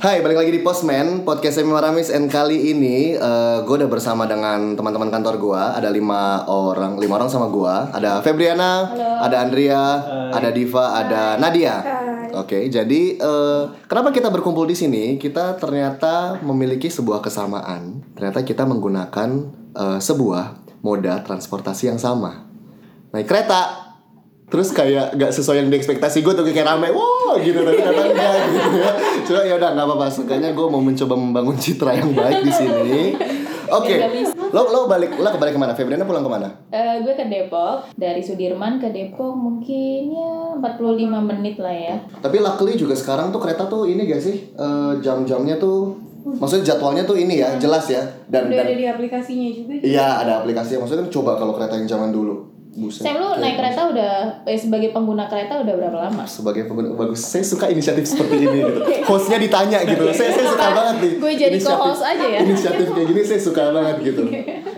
Hai, balik lagi di Postman, podcast Semi Maramis And kali ini gue udah bersama dengan teman-teman kantor gue Ada lima orang, lima orang sama gue Ada Febriana, ada Andrea, ada Diva, ada Nadia. Oke, jadi eh, kenapa kita berkumpul di sini? Kita ternyata memiliki sebuah kesamaan. Ternyata kita menggunakan eh, sebuah moda transportasi yang sama. Naik kereta Terus kayak gak sesuai yang diekspektasi gue tuh kayak rame Wow gitu tapi ternyata enggak gitu ya. Cuma ya udah gak apa-apa. Seenggaknya gue mau mencoba membangun citra yang baik di sini. Oke. Lo lo balik lo kembali ke mana? Febriana pulang ke mana? Eh, gue ke Depok. Dari Sudirman ke Depok mungkin ya 45 menit lah ya. Tapi luckily juga sekarang tuh kereta tuh ini gak sih? Eh, Jam-jamnya tuh Maksudnya jadwalnya tuh ini ya jelas ya. Dan, Udah dan ada di aplikasinya juga. Iya ada aplikasinya. Maksudnya coba kalau kereta yang zaman dulu Buset Sam lu naik kereta udah eh, sebagai pengguna kereta udah berapa lama? sebagai pengguna bagus. Saya suka inisiatif seperti ini gitu. Hostnya ditanya gitu. Saya saya suka banget nih Gue jadi co-host aja ya? inisiatif kayak gini saya suka banget gitu.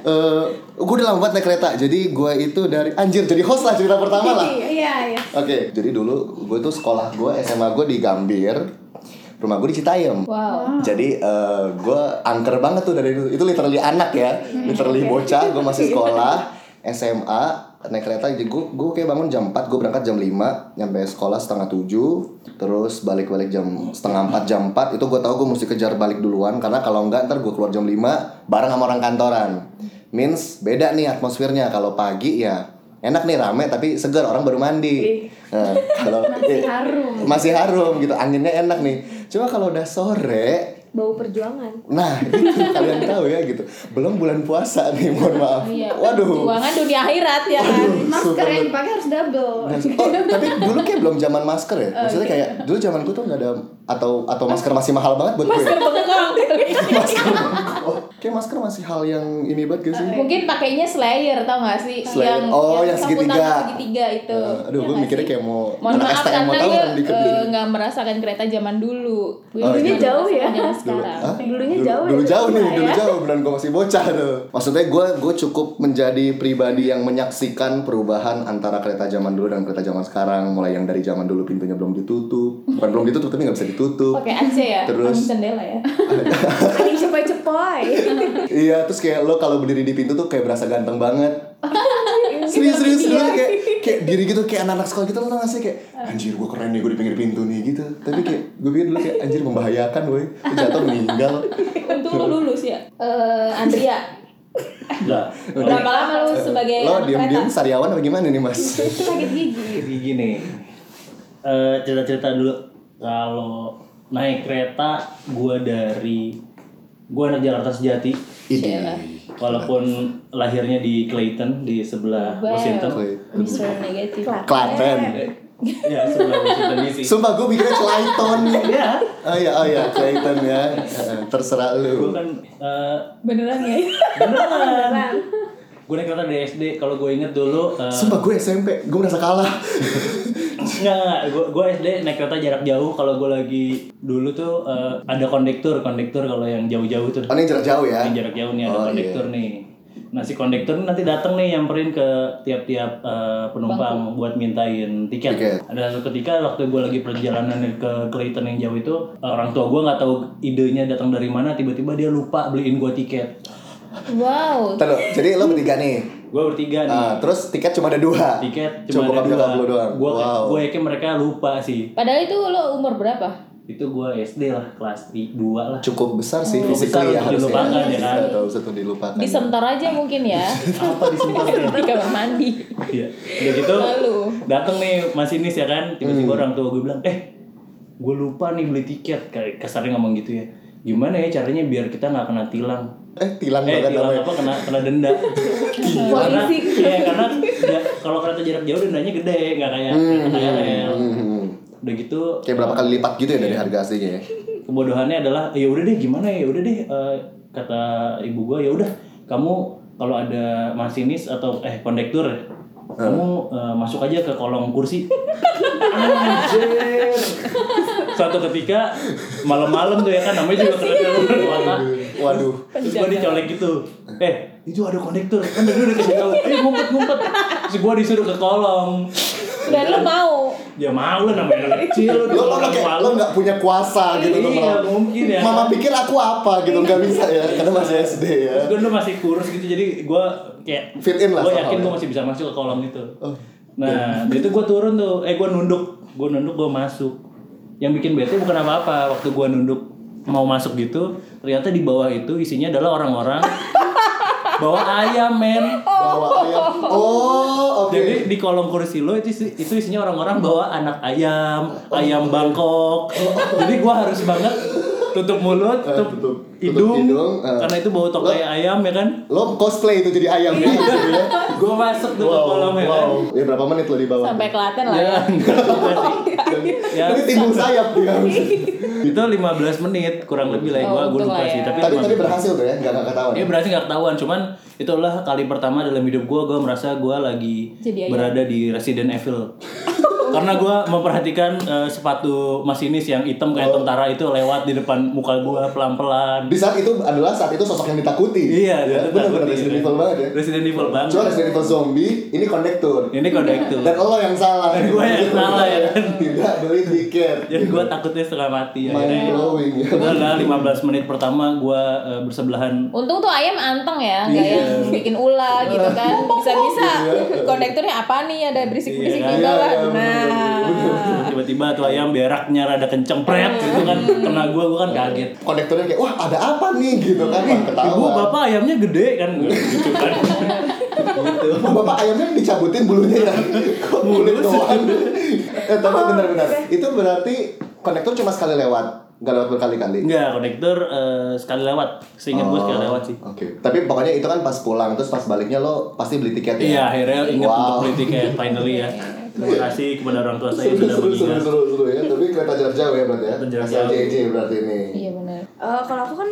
Eh, gue udah lama banget naik kereta. Jadi gue itu dari anjir jadi host lah cerita pertama lah. Iya, iya. oke. Jadi dulu gue tuh sekolah gue SMA gue di Gambir. Rumah gue di Citayam. Wow. jadi eh, gue angker banget tuh dari itu. Itu literally anak ya. Literally bocah gue masih sekolah. SMA naik kereta jadi gue gue kayak bangun jam 4 gue berangkat jam 5 nyampe sekolah setengah 7 terus balik-balik jam setengah 4 jam 4 itu gue tahu gue mesti kejar balik duluan karena kalau enggak ntar gue keluar jam 5 bareng sama orang kantoran. Means beda nih atmosfernya kalau pagi ya enak nih rame tapi segar orang baru mandi. Nah, kalau Masih harum. masih harum gitu anginnya enak nih. Cuma kalau udah sore Bau perjuangan. nah itu kalian tahu ya gitu belum bulan puasa nih mohon maaf Iya. waduh Perjuangan dunia akhirat ya kan. Masker yang dipakai harus double. Nah, oh, tapi dulu kayak belum zaman masker ya maksudnya kayak dulu zamanku tuh nggak ada atau atau masker masih mahal banget buat gue Masker bengkong masker oh, kayak masker masih hal yang ini banget gak sih Mungkin pakainya Slayer tau gak sih? Slayer. Oh, yang saputan segitiga. segitiga itu. Eh, aduh Ya gue mikirnya kayak mau Mohon maaf STM mau karena tahu gue eh, nggak merasakan kereta zaman dulu. Gue Oh, iya. Jauh ya? merasakan zaman dulu. Hah? Dulunya dulu, jauh ya? dulu jauh nih Iya, dulu ya. jauh dan gue masih bocah tuh maksudnya gue gue cukup menjadi pribadi yang menyaksikan perubahan antara kereta zaman dulu dan kereta zaman sekarang mulai yang dari zaman dulu pintunya belum ditutup bukan belum ditutup tapi nggak bisa ditutup Pakai AC ya? Terus- jendela ya? Cepai-cepai. Iya terus kayak lo kalau berdiri di pintu tuh kayak berasa ganteng banget serius serius serius kayak kayak diri gitu kayak anak-anak sekolah gitu lo tau gak sih kayak anjir gue keren nih gue di pinggir pintu nih gitu tapi kayak gue pikir dulu kayak anjir membahayakan woi jatuh meninggal Untung lu lulus ya. Eh Andrea, Enggak. berapa lama lu sebagai lo kereta? sariawan apa gimana nih mas Sakit gigi. Jadi gini. Eh cerita-cerita dulu kalau naik kereta gua dari gua anak Jakarta Sejati ini walaupun lahirnya di Clayton di sebelah Wow, Washington. Mr. Negatif. Klaten ya, sebelah Washington DC. Sumpah gue mikirnya Clayton Ya, Oh iya, oh iya, Clayton ya Eh, Terserah lu kan eh Beneran ya? beneran. Gue naik kereta dari SD. Kalau gue inget dulu eh, Sumpah gue SMP, gue merasa kalah Enggak, enggak, gue gue SD naik kereta jarak jauh kalau gue lagi dulu tuh eh, ada kondektur, kondektur kalau yang jauh-jauh tuh. Oh ini jarak jauh ya? Yang jarak jauh nih ada Oh, kondektur nih. Nah si kondektur ini nanti datang nih nyamperin ke tiap-tiap eh, penumpang buat mintain tiket. Tiket. Ada satu ketika waktu gue lagi perjalanan ke Clayton yang jauh itu orang tua gue nggak tahu idenya datang dari mana tiba-tiba dia lupa beliin gue tiket. Wow. Lo, jadi lo bertiga nih Gue bertiga nih. Ah, Terus tiket cuma ada dua tiket Cuma cuma ada dua. doang Gue Wow gue yakin mereka lupa sih. Padahal itu lo umur berapa? Itu gue SD lah kelas 2 lah. Cukup besar sih Cukup physically ya besar untuk harusnya dilupakan, ya kan? Gak usah tuh dilupakan Di sebentar aja mungkin ya. Apa disimpan Di kamar mandi. Iya. Udah gitu Lalu. datang nih masinis ya kan tiba-tiba orang tua gue bilang eh gue lupa nih beli tiket kayak kasarnya ngomong gitu ya gimana ya caranya biar kita nggak kena tilang? Eh tilang eh banget tilang namanya apa kena kena denda. Karena ya karena ya, kalau kereta jarak jauh dendanya gede nggak kayak nggak kayak rel Hmm. udah gitu Kayak berapa kali lipat gitu ya dari harga aslinya ya? Kebodohannya adalah ya udah deh gimana ya? Udah deh eh, kata ibu gua ya udah kamu kalau ada masinis atau eh kondektur kamu eh, masuk aja ke kolong kursi. Anjir suatu ketika malam-malam tuh ya kan namanya juga kereta kota. Waduh. Terus gua dicolek gitu. Eh itu ada kondektur kan dari udah kasih tahu. Eh ngumpet ngumpet. Terus gua disuruh ke kolong. Dan lu mau. Ya mau lah namanya anak kecil. Lu lo lo kayak lo nggak punya kuasa gitu Iya, mungkin ya. mama pikir aku apa gitu nggak bisa ya karena masih SD ya. Terus gue dulu masih kurus gitu jadi gue kayak Fit in lah Gue yakin ya. gue masih bisa masuk ke kolam itu. Oh. Nah, dari itu gue turun tuh, eh gue nunduk, gue nunduk gue masuk. Yang bikin bete bukan apa-apa, waktu gue nunduk mau masuk gitu, ternyata di bawah itu isinya adalah orang-orang bawa ayam men. bawa ayam. Oh oke. Jadi di kolom kursi lo itu itu isinya orang-orang bawa anak ayam, ayam Bangkok. Jadi gua harus banget tutup mulut, Eh, tutup hidung, hidung, eh. karena itu bau tokai ayam ya kan. lo cosplay itu jadi ayam gitu ya Gua masuk tuh ke wow kolam ya kan. wow ya berapa menit lo di bawah Sampai Klaten lah Ya, ya. sih. Ya, timbul sayap dia itu 15 menit kurang lebih lah ya gua, Oh, lupa sih. ya. Tapi tadi emang- tadi berhasil tuh ya nggak nggak ketahuan Eh berarti nggak ketahuan, cuman itulah kali pertama dalam hidup gue, gue merasa gue lagi Jadi ayam. berada di Resident Evil. Karena gue memperhatikan eh, sepatu masinis yang hitam kayak Oh. tentara itu lewat di depan muka gue pelan-pelan. Di saat itu adalah saat itu sosok yang ditakuti Iya, ya, itu benar benar takut, Resident iya. Evil banget ya Resident Evil banget. cuma Resident Evil zombie ini kondektur Ini kondektur. dan lo yang salah Dan gua yang salah, ya kan? tidak beli tiket Jadi gue takutnya setengah mati mind akhirnya. blowing ya Udah 15 menit pertama gue bersebelahan Untung tuh ayam anteng ya, nggak Iya. yang bikin ulah gitu kan. Bisa-bisa kondekturnya apa nih ada berisik-berisik Iya, di iya, bawah. iya, bener, Nah. Tiba-tiba tuh ayam beraknya rada kenceng pret gitu kan. Kena gue gue kan kaget. Kondekturnya kayak wah ada apa nih? Gitu kan Wah, Ibu bapak ayamnya gede kan. Gitu kan. gitu. Bapak ayamnya dicabutin bulunya ya? Kok kulit doang? Eh tapi benar-benar itu berarti kondektur cuma sekali lewat nggak lewat berkali-kali? Enggak, konektor eh, sekali lewat. Seingat gue sekali lewat sih. Oke, tapi pokoknya itu kan pas pulang terus pas baliknya lo pasti beli tiket ya. Iya, akhirnya ingat Wow. untuk beli tiket finally ya. Terima kasih kepada orang tua saya sudah seru, mengingat. seru, seru ya. Tapi kereta jarak jauh ya berarti ya. Jarak jauh. JJ berarti ini. Iya benar. Eh, kalau aku kan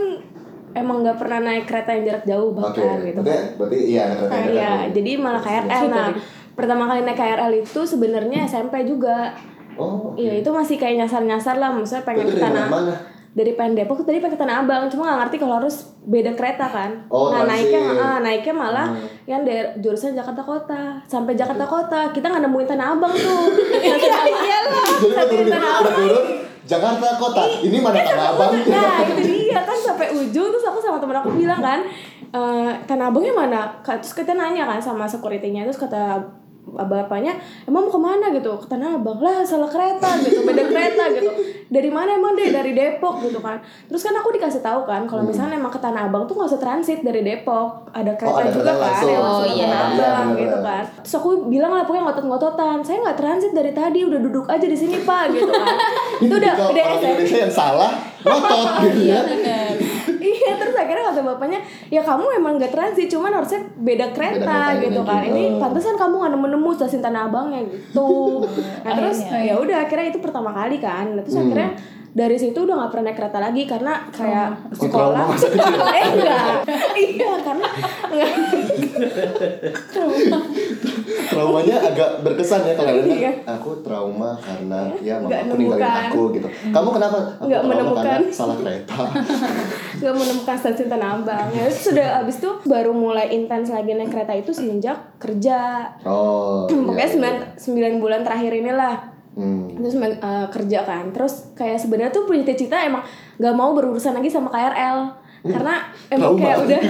emang nggak pernah naik kereta yang jarak jauh bahkan gitu berarti, kan. berarti iya kereta Nah, jarak iya, jauh. jadi malah KRL. Nah, pertama kali naik KRL itu sebenarnya SMP juga. Oh, Iya, itu masih kayak nyasar-nyasar lah, maksudnya pengen ke tanah. mana? Dari pengen Depok tadi pengen ke Tanah Abang, cuma nggak ngerti kalau harus beda kereta kan. Oh, nah, naiknya ah, naiknya malah Hmm. yang dari jurusan Jakarta Kota sampai Jakarta Kota. Kita nggak nemuin Tanah Abang tuh. Iya iyalah. Jadi lo turun, udah turun, Jakarta kota. Ini mana tanah abang? Nah, itu dia kan sampai ujung terus aku sama temen aku bilang kan, eh Tanah Abangnya mana? Terus kita nanya kan sama security-nya terus kata bapaknya emang mau ke mana? gitu. Ke Tanah Abang. Lah salah kereta gitu. Beda kereta gitu. Dari mana emang deh? Dari Depok gitu kan. Terus kan aku dikasih tahu kan kalau misalnya emang ke Tanah Abang tuh nggak usah transit dari Depok. Ada kereta ada juga kereta kan langsung. yang langsung Oh, ke iya. Tanah Iya, Abang gitu kan. Terus aku bilang lah pokoknya ngotot-ngototan. Saya nggak transit dari tadi udah duduk aja di sini pak gitu kan. Itu udah udah SMP yang salah, ngotot gitu ya. Benar. iya terus akhirnya kata bapaknya ya kamu emang gak transit cuman harusnya beda kereta kereta gitu kan gitu. ini pantesan kamu gak nemu-nemu stasiun tanah abangnya gitu nah terus Akhirnya. ya udah akhirnya itu pertama kali kan Nah, terus Hmm. akhirnya dari situ udah gak pernah naik kereta lagi karena kayak Kok sekolah trauma eh enggak iya karena enggak Traumanya agak berkesan ya kalau Iya. aku trauma karena ya mama Nggak aku ninggalin aku gitu. Kamu kenapa? Aku Nggak trauma menemukan. karena salah kereta. gak menemukan stasiun tanah abang ya sudah abis itu baru mulai intens lagi naik kereta itu semenjak kerja Oh. pokoknya iya, sembilan iya. sembilan bulan terakhir inilah Hmm. terus men- eh, kerja kan terus kayak sebenarnya tuh punya cita-cita emang gak mau berurusan lagi sama KRL karena emang Trauma. kayak udah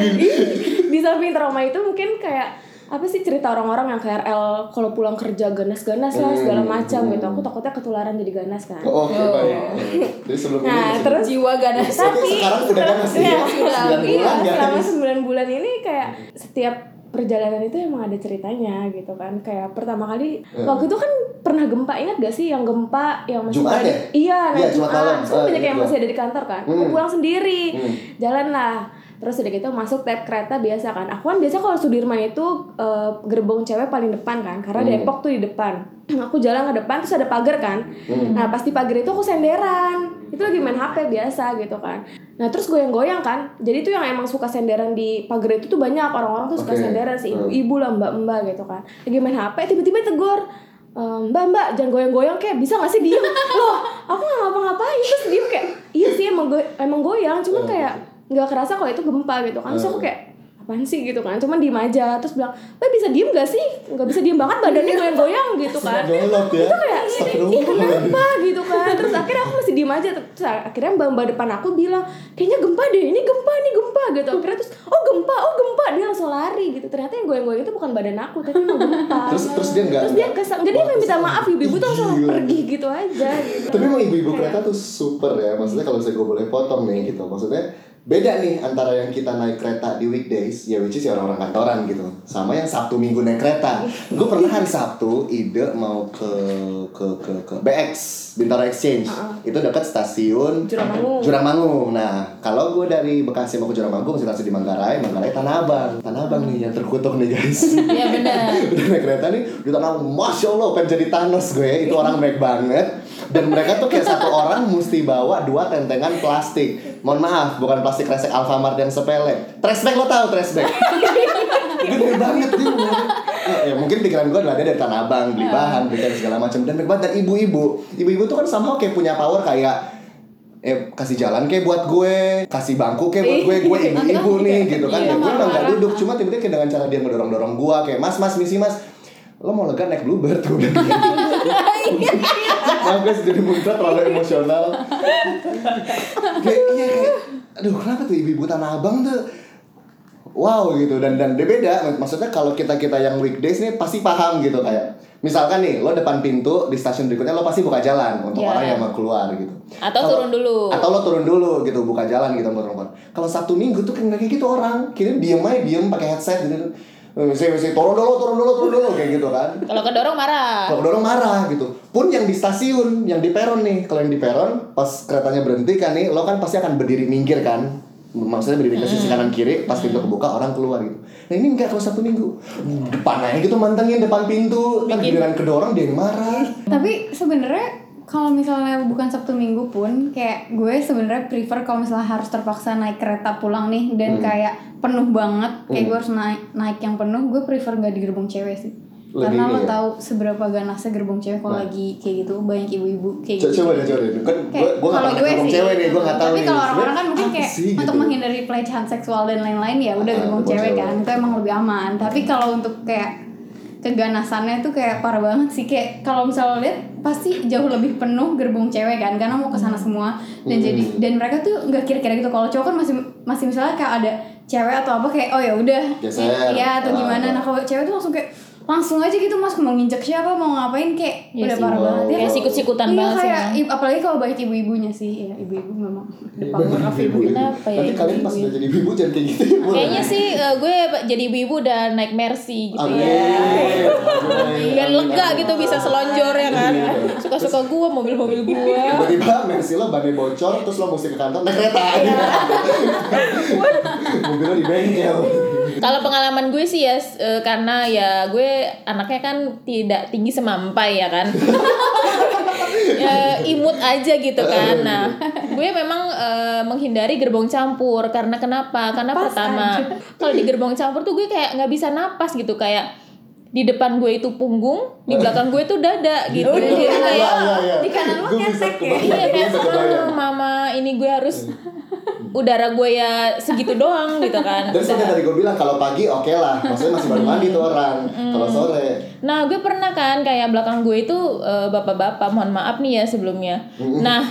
di samping trauma itu mungkin kayak apa sih cerita orang-orang yang KRL kalau pulang kerja ganas-ganas lah segala macam gitu aku takutnya ketularan jadi ganas kan Oh, Oke, baik. Jadi sebelum nah ini terus Jiwa ganas. Berarti sekarang udah ganas ya? Iya, Sembilan iya, bulan ya? selama 9 bulan ini kayak setiap perjalanan itu emang ada ceritanya gitu kan kayak pertama kali Hmm. waktu itu kan pernah gempa ingat gak sih yang gempa yang masih Jumat ada ya? iya nah Iya, Jumat malam. Terus kan Ah, banyak yang gua. masih ada di kantor kan aku Hmm. pulang sendiri Hmm. jalan lah terus udah gitu masuk tab kereta biasa kan aku kan biasa kalau Sudirman itu eh, gerbong cewek paling depan kan karena Hmm. Depok tuh di depan aku jalan ke depan terus ada pagar kan Hmm. nah pas di pagar itu aku senderan itu lagi main HP biasa gitu kan nah terus goyang-goyang kan jadi tuh yang emang suka senderan di pagar itu tuh banyak orang-orang tuh suka Oke. senderan si Hmm. ibu-ibu lah mbak-mbak gitu kan lagi main HP tiba-tiba tegur "Eh, mbak mbak jangan goyang-goyang kayak bisa gak sih diem? Loh aku nggak ngapa-ngapain. Terus diem kayak iya sih emang go emang goyang cuman kayak nggak kerasa kalau itu gempa gitu kan. Terus aku kayak apa apaan sih gitu kan? Cuman diem aja terus bilang mbak bisa diem gak sih? Nggak bisa diem banget badannya goyang-goyang gitu kan. ya. itu kayak kenapa? gitu kan. Terus akhirnya aku masih diem aja terus akhirnya mbak mbak depan aku bilang kayaknya gempa deh ini gempa nih gempa gitu. Akhirnya terus oh gempa oh gempa. Dia langsung lari gitu. Ternyata yang goyang-goyang itu bukan badan aku tapi emang gempa. Terus terus dia enggak. terus dia kesal jadi dia minta maaf ibu-ibu tuh langsung pergi gitu aja gitu. Tapi emang ibu-ibu kereta tuh super ya. Maksudnya kalau misalnya gue boleh potong nih gitu. Maksudnya beda nih antara yang kita naik kereta di weekdays ya which is ya orang-orang kantoran gitu. Sama yang sabtu minggu naik kereta. Gue pernah hari sabtu ide mau ke ke ke ke BX Bintaro Exchange. Itu dekat stasiun Juramangung. Juramangung nah kalau gue dari Bekasi mau ke Juramangung masih stasiun di Manggarai. Manggarai Tanah Abang. Tanah Abang nih yang terkutuk nih guys. Iya benar. udah naik kereta nih di tanah masya allah pengen jadi Thanos gue. Itu orang baik banget. Dan mereka tuh kayak satu orang mesti bawa dua tentengan plastik mohon maaf bukan plastik resek Alfamart yang sepele. Trash bag lo tau trash bag gede banget dia. Ya, ya, mungkin pikiran gue adalah dia dari Tanah Abang beli bahan beli segala macam. Dan banget dan ibu-ibu. Ibu-ibu tuh kan somehow kayak punya power kayak eh kasih jalan kayak buat gue kasih bangku kayak buat gue gue ibu-ibu nih gitu kan. Ya gue emang gak duduk cuma tiba-tiba kayak dengan cara dia ngedorong-dorong gue kayak mas mas misi mas. Lo mau lega naik bluebird? tuh udah maaf guys jadi muncrat terlalu emosional. Kayak iya kayak aduh kenapa tuh ibu-ibu tanah abang tuh wow gitu. Dan dan dia beda. Maksudnya kalau kita kita yang weekdays nih pasti paham gitu. Kayak misalkan nih lo depan pintu di stasiun berikutnya lo pasti buka jalan untuk Ya. orang yang mau keluar gitu. Atau Kalau- turun dulu. atau lo turun dulu gitu buka jalan gitu mau keluar kalau sabtu minggu tuh kayak kayak gitu orang. Kira diem aja diem pakai headset gitu. Mesti mesti turun dulu turun dulu turun dulu kayak gitu kan. Kalau kedorong marah. kalau dorong marah gitu pun yang di stasiun yang di peron nih. Kalau yang di peron pas keretanya berhenti kan nih lo kan pasti akan berdiri minggir kan? Maksudnya berdiri ke sisi kanan kiri pas pintu kebuka orang keluar gitu. Nah ini enggak kalau satu minggu. Depan aja gitu mantengin depan pintu. Kan giliran kedorong dia yang marah. Tapi sebenarnya kalau misalnya bukan Sabtu Minggu pun kayak gue sebenarnya prefer kalau misalnya harus terpaksa naik kereta pulang nih dan Hmm. kayak penuh banget. Kayak gue harus naik naik yang penuh gue prefer nggak di gerbong cewek sih karena lo ya? tahu seberapa ganasnya gerbong cewek kalau Nah. lagi kayak gitu banyak ibu-ibu kayak gitu coba deh coba deh kan gue Kayak, gue pernah gue sih, cewek nih gue nggak tahu tapi kalau orang-orang kan mungkin kayak sih, untuk gitu. menghindari pelecehan seksual dan lain-lain ya udah Ah, gerbong cewek kan itu emang lebih aman. Tapi kalau untuk kayak keganasannya tuh kayak parah banget sih. Kayak kalau misalnya lo lihat pasti jauh lebih penuh gerbong cewek kan karena mau ke sana semua. Dan Hmm. jadi dan mereka tuh nggak kira-kira gitu. Kalau cowok kan masih masih misalnya kayak ada cewek atau apa kayak oh ya udah. Iya atau Ah. gimana. nah kalau cewek tuh langsung kayak langsung aja gitu mas mau nginjek siapa mau ngapain kayak Iya udah sih. parah Wow. banget ya Kayak sikut-sikutan iya, banget sih, kayak, i- apalagi kalau banyak ibu-ibunya sih ya ibu-ibu memang Iya, power of ibu Kenapa ya Nanti kalian pas udah jadi ibu jangan kayak gitu ya. Kayaknya sih eh, gue jadi ibu-ibu udah naik Mercy gitu Amin. ya. Amin. Biar lega gitu bisa selonjor ya kan. Iya. Suka-suka gue mobil-mobil gue. Tiba-tiba Mercy lo bannya bocor terus lo mesti ke kantor naik kereta Iya. Mobilnya di bengkel Kalau pengalaman gue sih ya eh, karena ya gue anaknya kan tidak tinggi semampai ya kan. ya, imut aja gitu kan. Nah, gue memang eh, menghindari gerbong campur karena kenapa? Karena Pas pertama, kalau di gerbong campur tuh gue kayak nggak bisa napas gitu kayak di depan gue itu punggung, di belakang gue tuh dada gitu. Jadi kayak Iya, iya. di kanan lo ketek ya. Iya kayak. "Ah, mama ini gue harus udara gue ya segitu doang gitu kan. Dan seperti tadi gue bilang kalau pagi oke lah, maksudnya masih baru mandi tuh orang. Kalau sore, Nah, gue pernah kan kayak belakang gue itu eh, bapak-bapak, mohon maaf nih ya sebelumnya. Nah,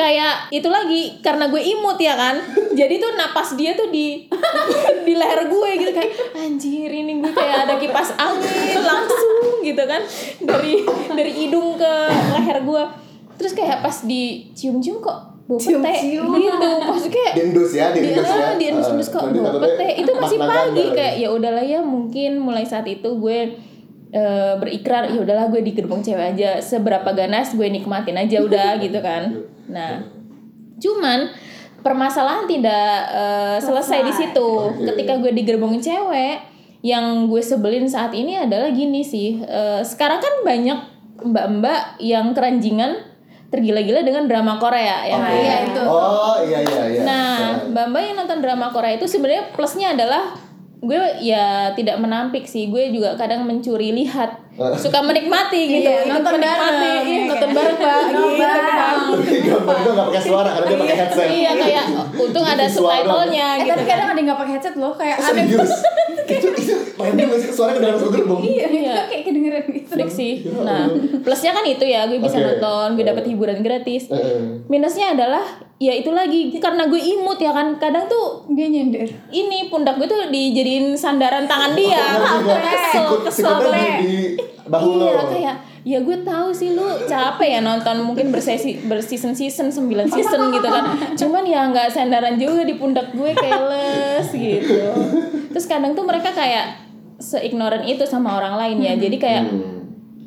kayak itu lagi karena gue imut ya kan. Jadi tuh napas dia tuh di di leher gue gitu kayak anjir ini gue kayak ada kipas angin langsung gitu kan dari dari hidung ke leher gue. Terus kayak pas dicium-cium kok bau pete Cium-cium. gitu. Maksudnya kayak diendus ya, di, diendus ya. ah, di endus-endus kok Nanti bau takutnya pete itu masih pagi kayak ya udahlah ya mungkin mulai saat itu gue eh, berikrar ya udahlah gue di gerbong cewek aja. Seberapa ganas gue nikmatin aja udah gitu kan. Nah cuman permasalahan tidak eh, selesai. di situ. Ketika gue di gerbong cewek yang gue sebelin saat ini adalah gini sih eh, sekarang kan banyak mbak-mbak yang keranjingan tergila-gila dengan drama Korea ya kan? Iya, itu. Oh iya iya iya. Nah, mbak-mbak yang nonton drama Korea itu sebenarnya plusnya adalah gue ya tidak menampik sih, gue juga kadang mencuri lihat suka menikmati gitu. Iya, nonton menikmati. bareng, iya, nonton kan? bareng pak. gitu kan itu nggak pakai suara karena dia pakai headset. iya kayak untung ada subtitlenya Eh gitu tapi kan. kadang ada yang nggak pakai headset loh kayak Oh, aneh. Itu itu main masih suara ke dalam satu gerbong. Iya, Iya. itu kayak kedengeran gitu. friksi nah plusnya kan itu ya gue bisa nonton gue dapat hiburan gratis. Heeh. minusnya adalah ya itu lagi karena gue imut ya kan kadang tuh Dia nyender. ini pundak gue tuh dijadiin sandaran tangan dia nggak? kesel kesel lo. Iya kayak ya gue tahu sih lu capek ya nonton mungkin bersesi berseason season 9 season gitu kan cuman ya nggak sandaran juga di pundak gue keles gitu terus kadang tuh mereka kayak seignoran itu sama orang lain ya jadi kayak Hmm.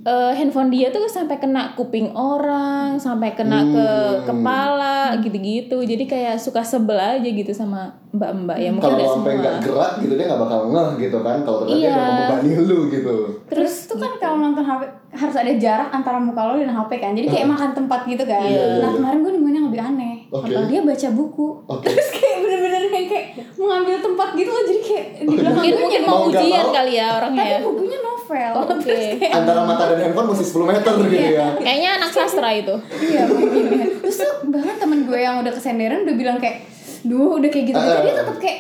Eh, handphone dia tuh sampai kena kuping orang sampai kena ke Hmm. kepala gitu-gitu jadi kayak suka sebel aja gitu sama mbak-mbak ya mungkin Kalau nggak sampai nggak gerak gitu dia nggak bakal ngeh gitu kan kalau ternyata dia Iya. udah membebani lu gitu. Terus tuh kan kalau nonton HP harus ada jarak antara muka lo dan HP kan. Jadi kayak makan tempat gitu kan. Iya, iya, nah, iya. kemarin gue nemuin yang lebih aneh. Oke. Kalau dia baca buku. Oke. Terus kayak bener-bener kayak mengambil tempat gitu loh. Jadi kayak di belakang mungkin nyari- mau Mau ujian mau. kali ya orangnya Tapi ya bukunya novel. Oke. Terus kayak Antara mata dan handphone mesti 10 meter gitu ya. kayaknya anak sastra itu iya mungkin ya. Terus tuh bahkan temen gue yang udah kesenderan udah bilang kayak Duh udah kayak gitu gitu Ah, dia tetap kayak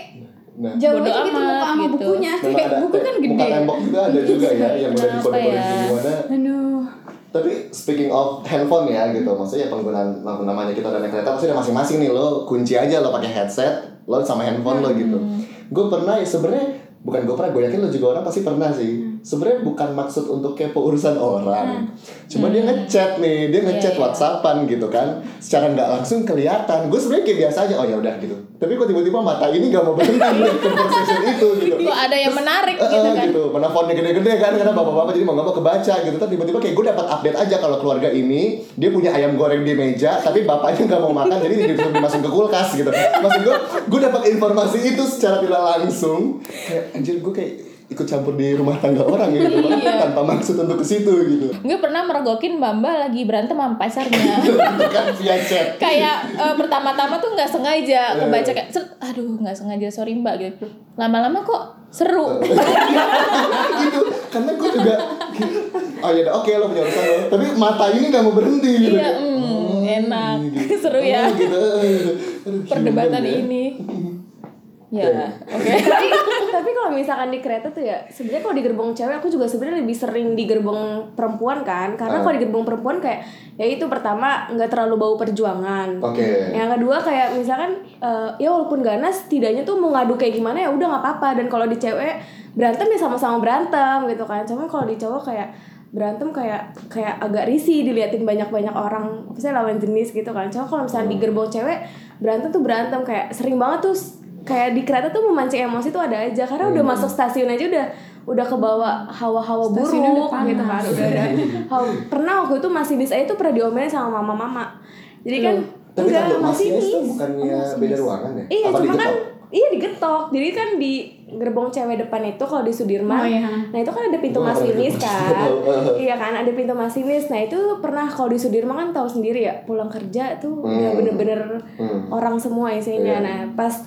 Nah, jauh Bodo aja gitu amat, muka sama gitu. bukunya memang kayak ada buku kan muka gede tembok juga ada juga ya yang udah dikode-kode ya? gimana. aduh Tapi speaking of handphone ya gitu, maksudnya penggunaan apa namanya kita udah naik kereta pasti ada masing-masing nih lo kunci aja lo pakai headset, lo sama handphone lo gitu. Gue pernah ya sebenarnya bukan gue pernah, gue yakin lo juga orang pasti pernah sih. Sebenarnya bukan maksud untuk kepo urusan orang, cuma dia ngechat nih, dia ngechat Iya, iya. WhatsAppan gitu kan, secara nggak langsung kelihatan. Gue sebenarnya kayak biasa aja, oh ya udah gitu. Tapi kok tiba-tiba mata ini gak mau berhenti melihat conversation itu gitu. kok ada yang menarik gitu kan gitu. Mana fontnya gede-gede kan karena bapak-bapak jadi mau nggak mau kebaca gitu. Tapi tiba-tiba kayak gue dapat update aja kalau keluarga ini dia punya ayam goreng di meja, tapi bapaknya nggak mau makan jadi disuruh dimasukin ke kulkas gitu. Maksud gue, gue dapat informasi itu secara tidak langsung. Kayak anjir gue kayak ikut campur di rumah tangga orang gitu, Iya. tanpa maksud untuk ke situ gitu. gue pernah merogokin mbak mbak lagi berantem sama pacarnya kan via chat. kayak eh, pertama-tama tuh nggak sengaja Iya. kebaca kayak "Set, aduh nggak sengaja sorry mbak gitu lama-lama kok seru gitu karena gue juga oh ya udah oke lo punya urusan lo tapi mata ini nggak mau berhenti gitu iya hmm, enak seru ya Oh, gitu. Aduh, perdebatan ya. ini ya oke. tapi tapi kalau misalkan di kereta tuh ya sebenarnya kalau di gerbong cewek aku juga sebenarnya lebih sering di gerbong perempuan kan. Karena Ah. kalau di gerbong perempuan kayak ya itu pertama nggak terlalu bau perjuangan. Oke. yang kedua kayak misalkan eh, ya walaupun ganas setidaknya tuh mau ngadu kayak gimana ya udah nggak apa-apa. Dan kalau di cewek berantem ya sama-sama berantem gitu kan. Cuman kalau di cowok kayak berantem kayak kayak agak risih diliatin banyak-banyak orang misalnya lawan jenis gitu kan. Cuma kalau misalnya di gerbong cewek berantem tuh berantem. Kayak sering banget tuh kayak di kereta tuh memancing emosi tuh ada aja karena udah masuk stasiun aja udah udah kebawa hawa-hawa Stasiunnya udah buruk gitu kan udah ada hawa- pernah waktu itu masih di saya tuh pernah diomelin sama mama-mama jadi kan enggak, masinis. masinis tuh bukannya beda ruangan ya? Iya, Apa cuma kan iya digetok. Jadi kan di gerbong cewek depan itu kalau di Sudirman, Oh, iya. nah itu kan ada pintu pernah masinis kan. iya kan, ada pintu masinis. Nah itu pernah kalau di Sudirman kan tahu sendiri ya, pulang kerja tuh udah Hmm. bener-bener Hmm. orang semua isinya. Iya. Nah pas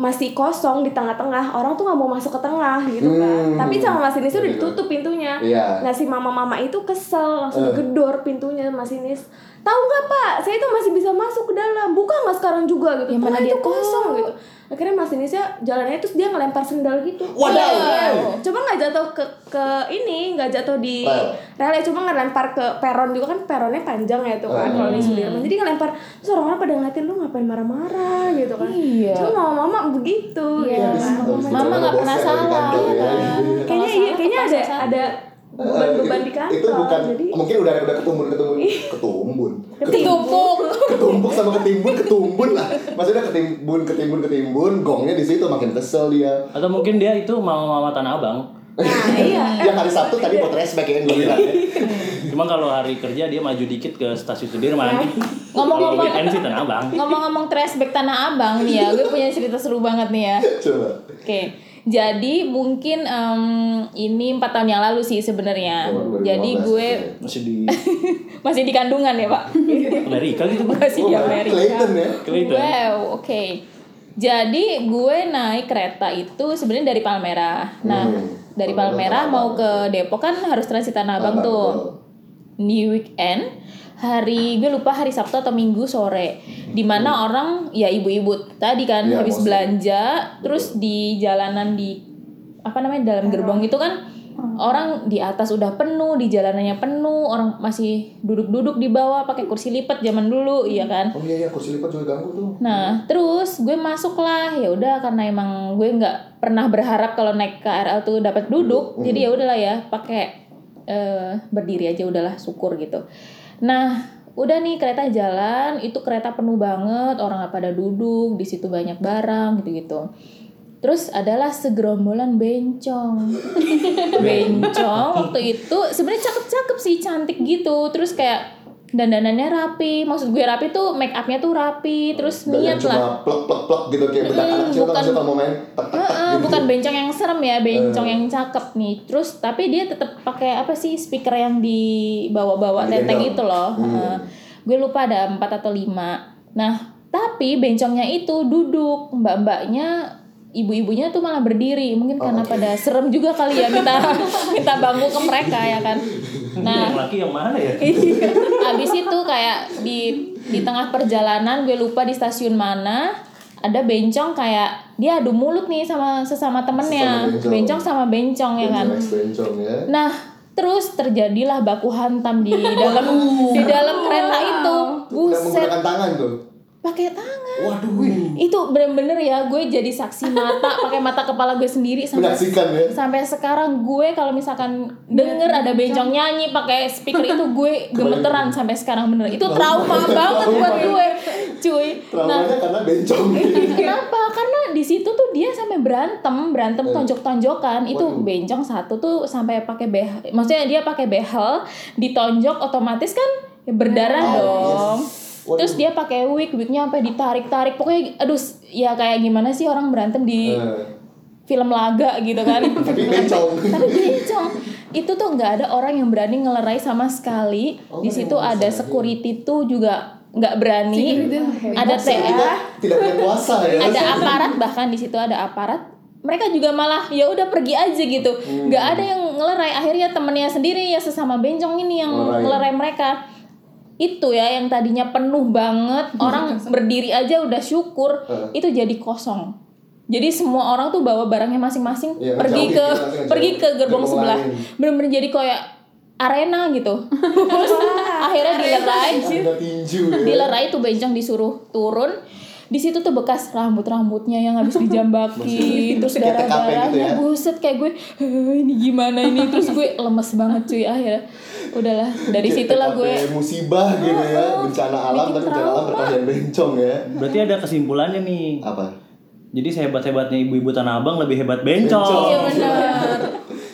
masih kosong di tengah-tengah, orang tuh nggak mau masuk ke tengah gitu kan. Hmm. Tapi sama masinis udah ditutup pintunya. Iya. Nah si mama-mama itu kesel langsung Eh. gedor pintunya masinis. Tahu nggak pak? Saya itu masih bisa masuk ke dalam. Buka nggak sekarang juga gitu. Ya, mana dia itu kosong tahu. gitu. Akhirnya masinisnya jalannya terus dia ngelempar sendal gitu. Wadaw. Iya. Coba nggak jatuh ke ke ini, nggak jatuh di Rel. rel, ya, cuma ngelempar ke peron juga kan peronnya panjang ya itu kan Hmm. kalau di Sudirman. Jadi ngelempar terus orang-orang pada ngeliatin lu ngapain marah-marah gitu kan. Iya. Cuma mama-mama begitu Iya, gitu kan. Mama itu nggak bosnya pernah di salah, kantor ya ya. kan? Kayaknya Kalau iya, salah kayaknya ada kepaksa ada beban-beban di kantor. itu bukan jadi mungkin udah udah ketumbun ketumbun ketumbun Ketumpuk. ketumpuk sama ketimbun ketumbun lah maksudnya ketimbun ketimbun ketimbun gongnya di situ makin kesel dia Atau mungkin dia itu mau mama Tanah Abang. nah iya yang hari Sabtu tadi respect ya yang gue bilang ya. Cuma kalau hari kerja dia maju dikit ke stasiun Sudirman. Ngomong-ngomong- Kalau weekend sih Tanah Abang. Ngomong-ngomong Tanah Abang nih ya, gue punya cerita seru banget nih ya. coba Oke, jadi mungkin em, ini empat tahun yang lalu sih sebenarnya. Oh, 2015 Jadi gue Masih di masih di kandungan ya pak. Amerika gitu. Masih di Oh, Amerika. Clayton ya Clayton. Wow, oke. Jadi gue naik kereta itu sebenarnya dari Palmerah. Nah, Hmm. dari Tanah mau ke Depok kan harus transit Tanah Abang tuh. Di weekend hari gue lupa hari Sabtu atau Minggu sore di mana orang ya ibu-ibu tadi kan Hmm. Iya, habis mostly. belanja terus di jalanan di apa namanya dalam gerbong itu kan orang di atas udah penuh di jalanannya penuh orang masih duduk-duduk di bawah pakai kursi lipat zaman dulu iya kan Oh iya iya kursi lipat juga ganggu tuh. Nah, terus gue masuk lah. Ya udah karena emang gue nggak pernah berharap kalau naik KRL tuh dapat duduk. Jadi ya udahlah ya, pakai eh, berdiri aja udahlah syukur gitu. Nah, udah nih kereta jalan, itu kereta penuh banget, orang pada duduk, di situ banyak barang gitu-gitu. Terus adalah segerombolan bencong. bencong waktu itu sebenarnya cakep-cakep sih, cantik gitu. Terus kayak dandanannya rapi. Maksud gue rapi tuh make upnya tuh rapi, terus Dan niat cuma lah. plek plek plek gitu kayak bedak Mm, anak kecil bukan- kan mau main tak tak Heeh, gitu. bukan bencong yang serem ya, bencong Eh. yang cakep nih. Terus tapi dia tetap pakai apa sih speaker yang dibawa-bawa tenteng itu loh. Hmm. Heeh. gue lupa ada empat atau lima. Nah tapi bencongnya itu duduk, mbak-mbaknya ibu-ibunya tuh malah berdiri mungkin Oh, karena oke. pada serem juga kali ya minta minta bangku ke mereka ya kan nah. Yang laki yang mana ya? Abis itu kayak di di tengah perjalanan gue lupa di stasiun mana ada bencong kayak dia adu mulut nih sama sesama temennya. Sesama bencong. bencong sama bencong ya kan? Bencong, bencong ya. nah terus terjadilah baku hantam di dalam di dalam kereta itu. Buset. menggunakan tangan tuh. Pakai tangan Waduh, wih. itu bener-bener ya gue jadi saksi mata pakai mata kepala gue sendiri sampai menyaksikan ya. sampai sekarang gue kalau misalkan denger ada bencong nyanyi pakai speaker itu gue gemeteran sampai sekarang bener itu trauma banget buat gue cuy nah Traumanya karena bencong. kenapa karena di situ tuh dia sampai berantem berantem Eh. tonjok-tonjokan itu Waduh. bencong satu tuh sampai pakai behel maksudnya dia pakai behel ditonjok otomatis kan berdarah Oh, dong yes. Waduh. terus dia pakai wig wignya sampai ditarik-tarik. Pokoknya aduh ya kayak gimana sih orang berantem di Eh, film laga gitu kan? Tapi bencong. tapi bencong. Itu tuh nggak ada orang yang berani ngelerai sama sekali. Oh, di situ ada security tuh juga nggak berani. Ada TA tidak punya kuasa ya. ada aparat bahkan di situ ada aparat. Mereka juga malah ya udah pergi aja gitu. Hmm. nggak ada yang ngelerai. Akhirnya temennya sendiri ya sesama bencong ini yang Ngelerai. ngelerai mereka itu ya yang tadinya penuh banget orang berdiri aja udah syukur Heeh. itu jadi kosong. Jadi semua orang tuh bawa barangnya masing-masing Iya, pergi ke gitu, pergi ke gerbong Gerbong sebelah. lain. bener-bener jadi kayak arena gitu. Terus akhirnya dilerai. Tinju ya. dilerai tuh bencong disuruh turun di situ tuh bekas rambut rambutnya yang habis dijambaki terus darah darahnya gitu ya? buset kayak gue "Heh, ini gimana ini terus gue lemes banget cuy akhirnya udahlah dari Kayak situlah gue musibah gitu ya, bencana alam tapi bencana alam trauma. perkalian bencong ya. berarti ada kesimpulannya nih Apa? jadi sehebat-hebatnya ibu-ibu tanah abang lebih hebat bencong, Bencong. iya benar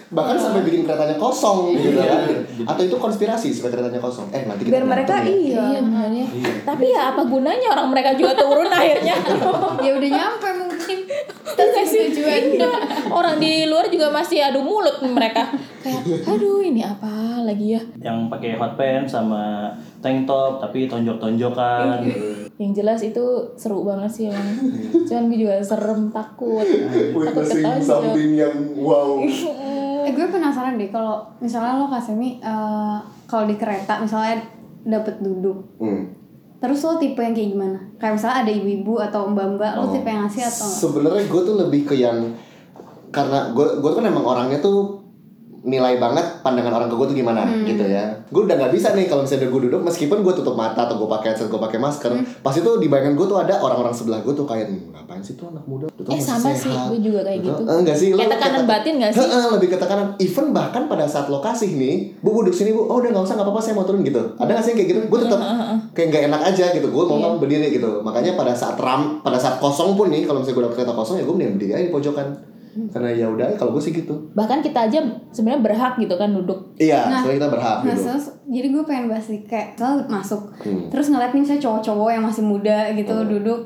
Bahkan sampai bikin keretanya kosong gitu kan. Atau itu konspirasi supaya keretanya kosong. Eh nanti kita biar mereka ya. iya. Iya benar ya tapi ya apa gunanya orang mereka juga turun akhirnya? Ya udah nyampe mungkin. Stasiun tujuan Iya. orang di luar juga masih adu mulut mereka. Kayak aduh ini apa lagi ya? Yang pakai hot pants sama tank top tapi tonjok-tonjokan. Yang jelas itu seru banget sih emang. Cuman gue juga serem takut. Takut ketonjok. something yang wow. eh gue penasaran deh kalau misalnya lo kasemi eh, kalau di kereta misalnya dapet duduk Hmm. terus lo tipe yang kayak gimana kayak misalnya ada ibu-ibu atau mbak-mbak lo Oh. tipe yang ngasih atau enggak? Sebenarnya gue tuh lebih ke yang karena gue gue kan emang orangnya tuh nilai banget pandangan orang ke gue tuh gimana gitu ya. Gue udah nggak bisa nih kalau misalnya gue duduk meskipun gue tutup mata atau gue pakai headset gue pakai masker, pasti tuh di bayangan gue tuh ada orang-orang sebelah gue tuh kayak "Hmm, ngapain sih tuh anak muda? Tuh Eh, sama sih, sehat." gue juga kayak gitu. Eh, enggak sih? Kayak tekanan kata- batin nggak sih? Heeh, lebih ke tekanan. Even bahkan pada saat lokasi nih, bu duduk sini bu, oh udah nggak usah nggak apa-apa saya mau turun gitu. Ada nggak sih yang kayak gitu? Gue tetap kayak nggak enak aja gitu. Gue mau mau berdiri gitu. Makanya pada saat ram, pada saat kosong pun nih, kalau misalnya gue dapet kereta kosong ya gue mending berdiri aja di pojokan. Karena ya udah, kalau gue sih gitu. bahkan kita aja sebenarnya berhak gitu kan duduk Iya, Nah, soalnya kita berhak Nah, gitu. terus jadi gue pengen bahas nih kayak misalnya masuk Hmm. terus ngeliat nih misalnya cowok-cowok yang masih muda gitu Hmm. duduk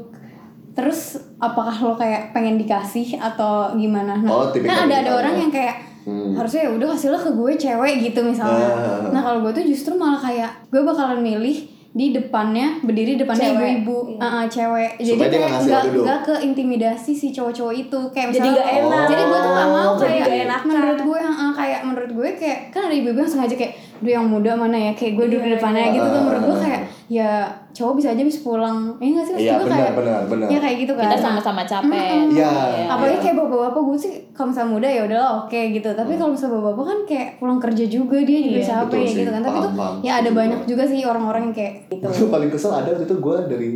terus apakah lo kayak pengen dikasih atau gimana nah Oh, kan ada ada orang yang kayak Hmm. harusnya ya udah kasih lo ke gue cewek gitu misalnya Ah. nah kalau gue tuh justru malah kayak gue bakalan milih di depannya berdiri depannya Cewek. ibu-ibu Iya. Ah, ah, cewek jadi kayak nggak nggak ke intimidasi si cowok-cowok itu kayak Jadi misalnya nggak enak. jadi gue tuh gak mau Oh, kayak nggak enak. menurut gue ah, ah, kayak menurut gue kayak kan ada ibu-ibu yang sengaja kayak dia yang muda mana ya kayak gue duduk di Iya, depannya iya. gitu tuh menurut gue Ah. kayak ya cowok bisa aja bisa pulang ya nggak sih Maksud Iya benar kayak benar benar. ya kayak gitu kan kita sama-sama capek Iya. apalagi Iya. kayak bapak-bapak gue sih kalau misalnya muda ya udahlah oke gitu tapi kalau misalnya bapak-bapak kan kayak pulang kerja juga dia juga Iya. capek Betul sih. gitu kan tapi Paham, tuh paham. ya ada banyak juga sih orang-orang yang kayak gitu paling kesel ada waktu itu gue dari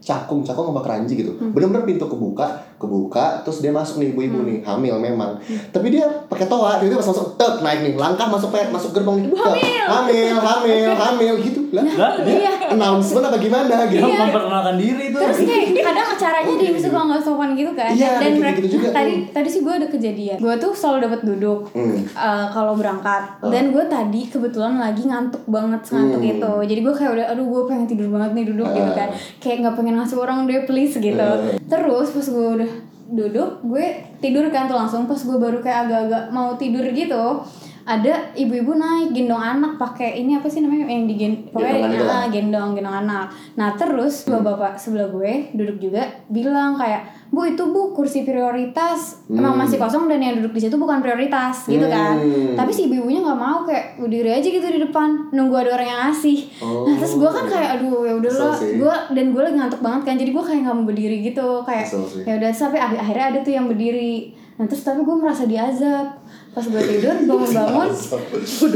cakung cakung sama keranji gitu Hmm. bener-bener pintu kebuka kebuka terus dia masuk nih ibu-ibu Hmm. nih hamil memang tapi dia pakai toa dia pas masuk tek naik nih langkah masuk pe- masuk gerbong nih tek, hamil hamil hamil gitu lah Lah, dia iya announcement apa gimana gitu dia memperkenalkan diri itu. terus kayak kadang caranya dia suka nggak sopan gitu kan Iya, dan mereka gitu-gitu juga tadi tuh. tadi sih gue ada kejadian gue tuh selalu dapat duduk Hmm. uh, kalau berangkat Oh. dan gue tadi kebetulan lagi ngantuk banget ngantuk Hmm. itu jadi gue kayak udah aduh gue pengen tidur banget nih duduk gitu Ah. kan kayak nggak pengen ngasih orang deh please gitu Eh. terus pas gue udah duduk gue tidur kan tuh langsung pas gue baru kayak agak-agak mau tidur gitu ada ibu-ibu naik gendong anak pakai ini apa sih namanya? Yang digen pokoknya lah. ah, gendong gendong anak. Nah terus dua bapak sebelah gue duduk juga bilang kayak bu itu bu kursi prioritas. Emang Hmm. masih kosong dan yang duduk di situ bukan prioritas gitu kan. Hmm. tapi si ibu-ibunya nggak mau kayak berdiri aja gitu di depan nunggu ada orang yang ngasih. Nah terus gue kan kayak aduh ya udahlah. Gue dan gue lagi ngantuk banget kan jadi gue kayak nggak mau berdiri gitu kayak ya udah sampai akhir- akhirnya ada tuh yang berdiri nah terus tapi gue merasa diazab. Pas gue tidur bangun-bangun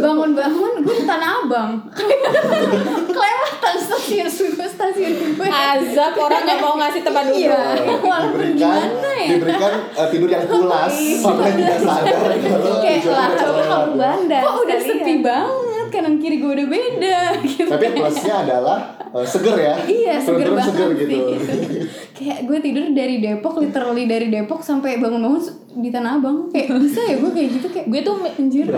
bangun-bangun gue di tanah abang. Kelewatan stasiun gue stasiun gue. Azab orang nggak mau ngasih tempat duduk. Iya walaupun diberikan gimana ya. diberikan eh, tidur yang pulas. Sampai tidak sadar. Kayak lah udah kamu bandar kok udah sepi banget kanan kiri gue udah beda gitu. Tapi plusnya adalah eh, seger ya. Iya seger banget seger sih, gitu. kayak gue tidur dari Depok literally dari Depok sampai bangun-bangun di Tanah Abang. Kayak bisa ya gue kayak gitu kayak gue tuh anjir.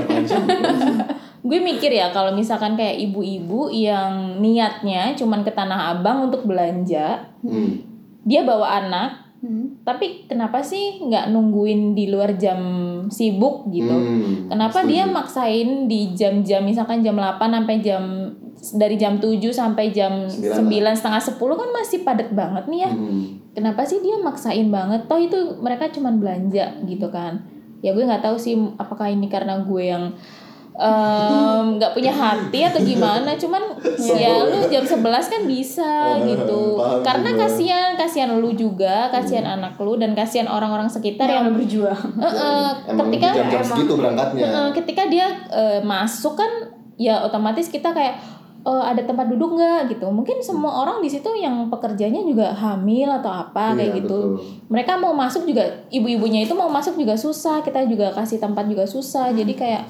Gue mikir ya kalau misalkan kayak ibu-ibu yang niatnya cuman ke Tanah Abang untuk belanja hmm. dia bawa anak Hmm. tapi kenapa sih nggak nungguin di luar jam sibuk gitu Hmm, kenapa setuju. dia maksain di jam-jam misalkan jam 8 sampai jam dari jam 7 sampai jam Sembilan 9 setengah 10 kan masih padat banget nih ya Hmm. kenapa sih dia maksain banget toh itu mereka cuman belanja gitu kan ya gue nggak tahu sih apakah ini karena gue yang nggak punya hati atau gimana? Cuman ya lu jam 11 kan bisa gitu. Paham karena juga. kasihan kasihan lu juga kasihan anak lu dan kasihan orang-orang sekitar yang udah berjuang. Eh, eh, emang ketika jam-jam segitu berangkatnya. Eh, ketika dia eh, masuk kan ya otomatis kita kayak eh, ada tempat duduk nggak? gitu. Mungkin semua orang di situ yang pekerjanya juga hamil atau apa kayak Iya, gitu. betul. mereka mau masuk juga ibu-ibunya itu mau masuk juga susah kita juga kasih tempat juga susah. Jadi kayak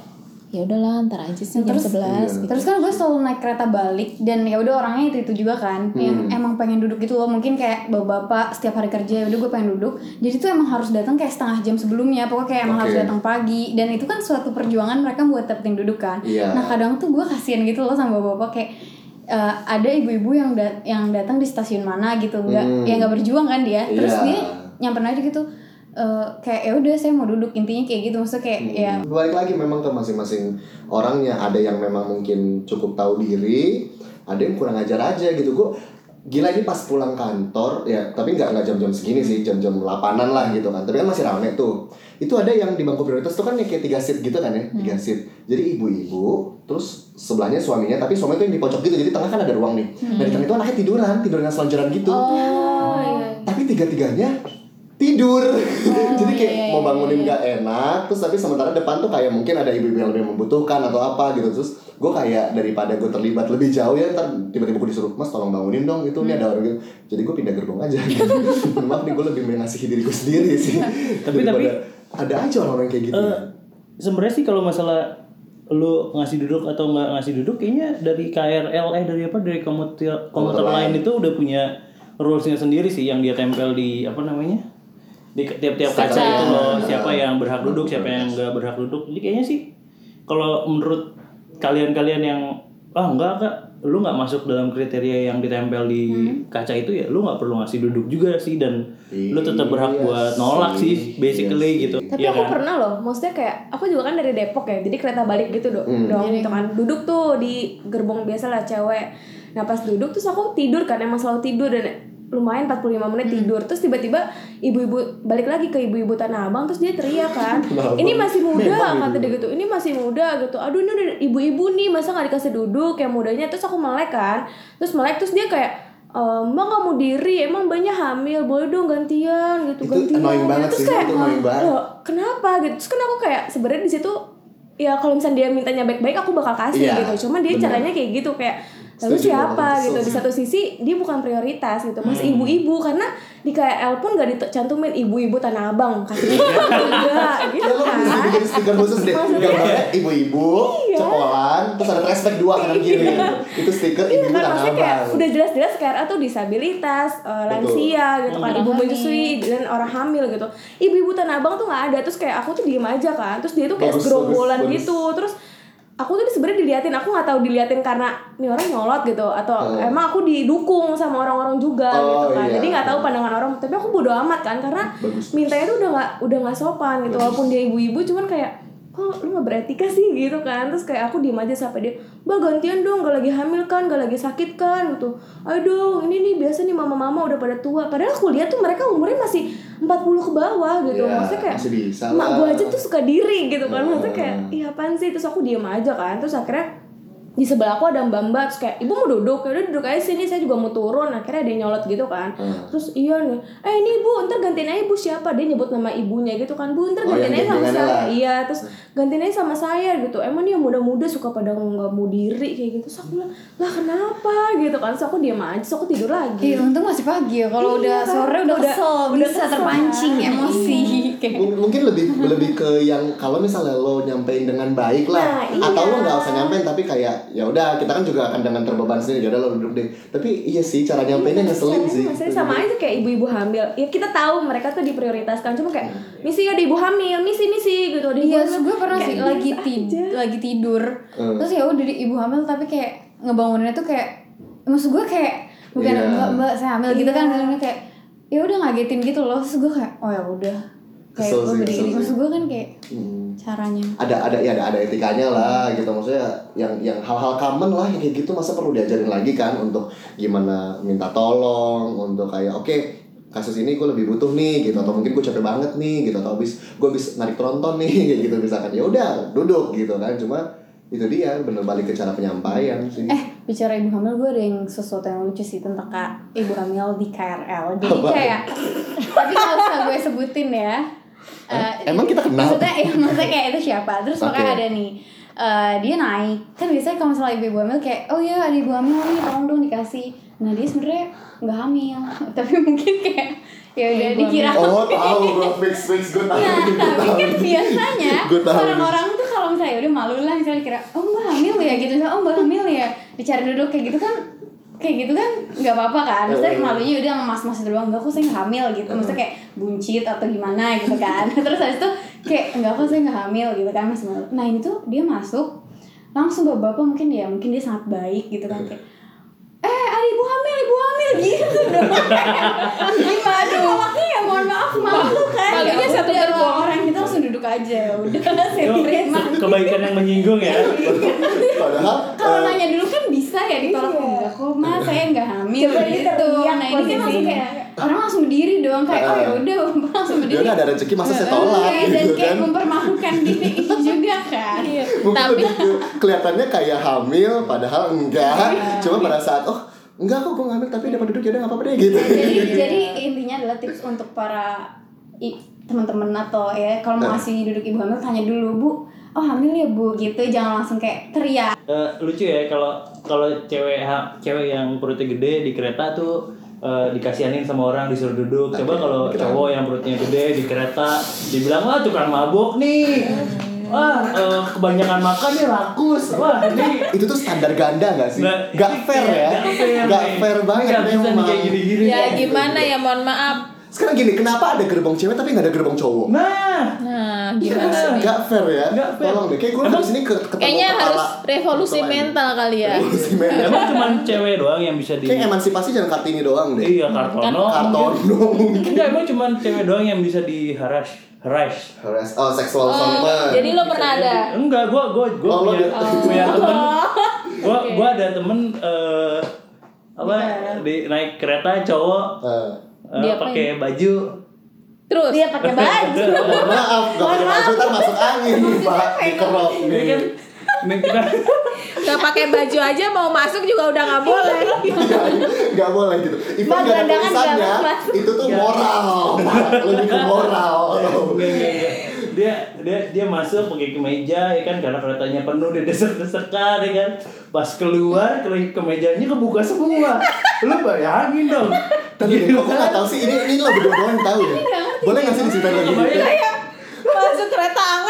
ya udahlah ntar aja sih jam Terus- 11 iya. gitu. Terus kan gue selalu naik kereta balik dan ya udah orangnya itu itu juga kan yang emang pengen duduk gitu loh mungkin kayak bapak-bapak setiap hari kerja ya udah gue pengen duduk jadi tuh emang harus datang kayak setengah jam sebelumnya pokoknya kayak emang Oke. harus datang pagi dan itu kan suatu perjuangan mereka buat dapetin duduk kan Iya. nah kadang tuh gue kasihan gitu loh sama bapak-bapak kayak eh, ada ibu-ibu yang dat yang datang di stasiun mana gitu nggak Hmm. ya nggak berjuang kan dia terus Iya. dia nyamperin aja gitu eh, kayak ya udah saya mau duduk. Intinya kayak gitu. Maksudnya kayak ya. Balik lagi memang ke masing-masing orangnya ada yang memang mungkin cukup tahu diri ada yang kurang ajar aja gitu. Gue gila ini pas pulang kantor ya tapi nggak nggak jam-jam segini sih jam-jam 8an lah gitu kan. Tapi kan masih rame tuh. Itu ada yang di bangku prioritas tuh kan ya kayak tiga seat gitu kan ya tiga seat. Jadi ibu-ibu terus sebelahnya suaminya tapi suaminya tuh yang di pojok gitu. Jadi tengah kan ada ruang nih. Nah di tengah itu anaknya tiduran tidur dengan selonjoran gitu. Oh, iya. tapi tiga-tiganya tidur. Jadi kayak iya, mau iya, bangunin iya. gak enak terus tapi sementara depan tuh kayak mungkin ada ibu-ibu yang lebih membutuhkan atau apa gitu. Terus gue kayak daripada gue terlibat lebih jauh ya ntar tiba-tiba gue disuruh mas tolong bangunin dong itu ini ada orang gitu. Jadi gue pindah gerbong aja. Gitu. maaf nih gue lebih mengasihi diri gue sendiri sih. Tapi- Daripada ada aja orang-orang kayak gitu. Eh, sebenarnya sih kalau masalah lu ngasih duduk atau nggak ngasih duduk kayaknya dari KRL eh dari apa dari komuter komuter lain. itu udah punya rulesnya sendiri sih yang dia tempel di apa namanya di tiap-tiap kaca itu loh Iya. siapa yang berhak duduk siapa yang nggak berhak duduk jadi kayaknya sih kalau menurut kalian-kalian yang ah enggak enggak lu nggak masuk dalam kriteria yang ditempel di kaca itu ya lu nggak perlu ngasih duduk juga sih dan lu tetap berhak Iya buat nolak sih. sih basically Iya gitu Tapi Iya aku kan? pernah loh, maksudnya kayak aku juga kan dari Depok ya, jadi kereta balik gitu dong, Hmm. dong gitu kan. Duduk tuh di gerbong biasa lah cewek. nah pas duduk terus aku tidur kan emang selalu tidur dan lumayan 45 menit tidur. Terus tiba-tiba ibu-ibu balik lagi ke ibu-ibu tanah abang terus dia teriak kan ini masih muda kata dia gitu. Ini masih muda gitu. Aduh ini udah ibu-ibu nih masa nggak dikasih duduk yang mudanya? Terus aku melek kan. Terus melek terus dia kayak "Eh, mbak nggak mau diri emang banyak hamil boleh dong gantian gitu Itu gantian. annoying banget terus sih, kayak itu annoying banget. "Loh, kenapa? Gitu. Terus kan aku kayak sebenarnya di situ ya kalau misalnya dia mintanya baik-baik aku bakal kasih Iya, gitu. Cuman dia bener. caranya kayak gitu kayak lalu Setuju siapa banget, gitu? Di satu sisi dia bukan prioritas gitu. Hmm. mas ibu-ibu karena di KL pun gak dicantumin ibu-ibu tanah abang kasih enggak gitu Ya lo kan bisa bikin stiker khusus deh. Gambarnya ibu-ibu, Iya. cekolan, terus ada respect dua kanan kiri. Itu stiker Iya ibu-ibu kan? tanah maksudnya kayak abang. udah jelas-jelas kayak atau disabilitas, eh, lansia gitu kan, ibu menyusui dan orang hamil gitu. Ibu-ibu tanah abang tuh nggak ada, terus kayak aku tuh diem aja kan, terus dia tuh kayak Bagus, gerombolan bagus, bagus. gitu, terus aku tuh sebenarnya diliatin, aku nggak tahu diliatin karena ini orang nyolot gitu atau Oh. emang aku didukung sama orang-orang juga Oh, gitu kan, iya. jadi nggak tahu pandangan orang, tapi aku bodo amat kan karena Bagus. mintanya tuh udah nggak udah nggak sopan gitu, walaupun dia ibu-ibu cuman kayak kok lu gak beretika sih? Gitu kan. Terus kayak aku diem aja sampai dia mbak gantian dong gak lagi hamil kan gak lagi sakit kan gitu. Ayo dong ini nih biasa nih mama-mama udah pada tua. Padahal aku lihat tuh mereka umurnya masih 40 ke bawah gitu. Iya, maksudnya kayak masih bisa mak lah." gue aja tuh suka diri gitu kan. Maksudnya kayak iya apaan sih? Terus aku diem aja kan. Terus akhirnya di sebelah aku ada mbak mbak terus kayak ibu mau duduk ya udah duduk aja sini saya juga mau turun akhirnya ada yang nyolot gitu kan Hmm. terus iya nih eh ini ibu ntar gantiin aja ibu siapa dia nyebut nama ibunya gitu kan bu ntar Oh, gantiin aja sama saya lah. iya terus gantiin aja sama saya gitu emang yang muda-muda suka pada nggak mau diri kayak gitu terus aku bilang lah kenapa gitu kan terus aku diam aja terus aku tidur lagi Iya, untung masih pagi ya. Kalau Iya, udah kan? sore udah Udah- kesel, udah bisa kesel, terpancing kan? emosi. Kayak M- mungkin lebih lebih ke yang kalau misalnya lo nyampein dengan baik lah Nah, iya. atau lo nggak usah nyampein tapi kayak ya udah kita kan juga akan dengan terbeban sendiri ya udah lo duduk deh tapi iya sih cara nyampeinnya ngeselin Caranya sih maksudnya sama aja kayak ibu-ibu hamil ya kita tahu mereka tuh diprioritaskan cuma kayak misi ada ibu hamil misi misi gitu ada ibu Iya, hamil. gue pernah Kayak sih lagi tid aja. lagi tidur. Hmm. Terus ya udah di ibu hamil tapi kayak ngebanguninnya tuh kayak maksud gue kayak bukan Iya. mbak mbak saya hamil gitu kan Iya. Kayak ya udah ngagetin gitu loh. Terus gue kayak oh ya udah. Kayak gue berdiri. Maksud gue kan kayak Hmm. caranya. ada ada ya ada ada etikanya lah gitu maksudnya yang yang hal-hal common lah yang kayak gitu masa perlu diajarin lagi kan untuk gimana minta tolong untuk kayak oke kasus ini gue lebih butuh nih gitu atau mungkin gue capek banget nih gitu atau habis gue habis narik tronton nih kayak gitu misalkan ya udah duduk gitu kan cuma itu dia bener balik ke cara penyampaian sih Eh, bicara ibu hamil, gue ada yang sesuatu yang lucu sih tentang kak ibu hamil di KRL. Jadi Apa? kayak, tapi nggak usah gue sebutin ya. Eh, Emang kita kenal? Maksudnya, ya, maksudnya kayak itu siapa? Terus Oke. makanya ada nih, eh, dia naik. Kan biasanya kalau misalnya ibu-ibu hamil kayak, oh iya ada ibu hamil nih, tolong dong dikasih. Nah dia sebenarnya nggak hamil, tapi mungkin kayak ya udah Ibu dikira. oh tahu gue fix fix gue tahu Nah, tapi kan biasanya orang-orang tuh kalau misalnya udah malu lah misalnya kira oh mbak hamil ya gitu misalnya oh mbak hamil ya dicari duduk kayak gitu kan kayak gitu kan nggak apa-apa kan. Maksudnya Eh. malunya udah mas-mas doang. Enggak kok saya nggak hamil gitu. Maksudnya kayak buncit atau gimana gitu kan. Terus habis itu kayak enggak kok saya nggak hamil gitu kan masih malu nah ini tuh dia masuk langsung bapak-bapak mungkin ya mungkin dia sangat baik gitu kan kayak eh ada ibu hamil ibu hamil gitu dong. Gimana mohon maaf malu kan Malunya Ya satu udah, gerbong. orang kita langsung duduk aja ya udah terima kebaikan yang menyinggung ya. padahal kalau eh, nanya dulu kan bisa ya ditolak Iya. enggak kok mas saya nggak hamil gitu nah ini kan langsung kayak orang langsung berdiri dong kayak oh ya Eh. udah langsung dia berdiri nggak ada rezeki masa saya tolak dan gitu kayak kan mempermalukan diri juga kan Iya. Tapi kelihatannya kayak hamil padahal enggak. Iya. Cuma pada saat oh enggak kok gue ngambil tapi dapat duduk ya udah nggak apa-apa deh gitu. jadi jadi intinya adalah tips untuk para teman-teman atau ya kalau mau Nah. ngasih duduk ibu hamil tanya dulu bu oh hamil ya bu gitu jangan langsung kayak teriak Eh, lucu ya kalau kalau cewek ha- cewek yang perutnya gede di kereta tuh eh, dikasihanin sama orang disuruh duduk. Coba kalau cowok yang perutnya gede di kereta dibilang wah tukang mabuk nih. Wah, eh, kebanyakan makan nih rakus. Wah, ini Itu tuh standar ganda nggak sih? Nggak- Gak fair ya? Nggak fair, Gak fair banget bisa nih memang. kayak gini-gini. ya gimana ya mohon maaf. Sekarang gini, kenapa ada gerbong cewek tapi nggak ada gerbong cowok? Nah, Nah, Iya gimana kan? nih? Gak fair ya? Nggak fair. Tolong deh, kayak gue dari sini ke, ketemu Kayaknya kepala. harus revolusi Kepala. mental kali ya. Revolusi mental. emang cuma cewek doang yang bisa di Kayak emansipasi jangan kartini doang deh. Iya, Kartono. Karton mungkin. Enggak, emang cuma cewek doang yang bisa di harass. Harass. Harass- Oh, seksual Oh, jadi lo pernah ada? Enggak, gua gua gua Oh, punya di- punya temen. Gua Oke. gua ada temen eh, apa di naik kereta cowok Eh, Dia pakai baju. Terus? Dia pakai baju. mohon maaf, gak pakai baju ntar masuk angin pak, dikerok ini nih. kan kita nggak pakai baju aja mau masuk juga udah nggak boleh. Gak boleh gitu. Even Mbak, gak ada gelandangan tulisannya, itu tuh moral, lebih ke moral. Enggak, enggak, enggak. dia dia dia masuk pakai kemeja ya kan? Karena keretanya penuh dia desek-desekan ya kan? Pas keluar ke kemejanya kebuka semua. Lu bayangin dong Tapi kok gue gak tau sih, ini, ini lo berdua doang yang tahu ya? Boleh gak sih diceritain lagi gitu? Kebayang. Masuk kereta gitu.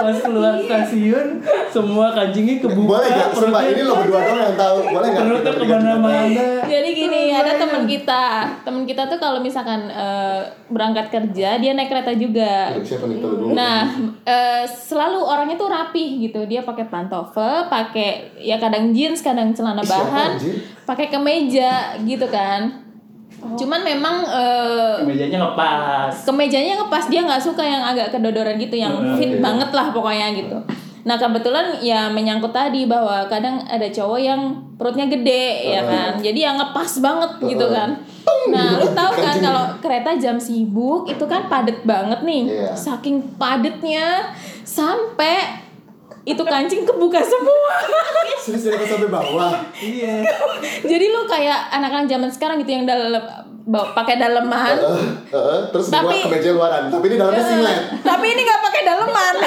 Pas keluar stasiun semua kancingnya kebuka Boleh gak? Sumpah, ini lo berdua doang yang tahu. Boleh gak? perutnya ke mana-mana Jadi gini, ada teman kita. Teman kita tuh kalau misalkan eh, berangkat kerja, dia naik kereta juga. Nah, eh, selalu orangnya tuh rapih gitu. Dia pakai pantofel, pakai ya kadang jeans, kadang celana bahan, pakai kemeja gitu kan. Cuman memang eh, kemejanya ngepas kemejanya ngepas dia nggak suka yang agak kedodoran gitu, yang Hmm, fit iya. banget lah pokoknya gitu. Nah kebetulan ya menyangkut tadi bahwa kadang ada cowok yang perutnya gede ya kan, jadi yang ngepas banget gitu kan. Nah lu tahu kan kalau kereta jam sibuk itu kan padet banget nih, Iya. saking padetnya sampai itu kancing kebuka semua. Serius sampai bawah. iya jadi lu kayak anak-anak zaman sekarang gitu yang dalam pakai daleman. Eh, eh, terus Tapi- buat kemeja luaran. Tapi ini dalamnya singlet. Tapi ini nggak pakai daleman.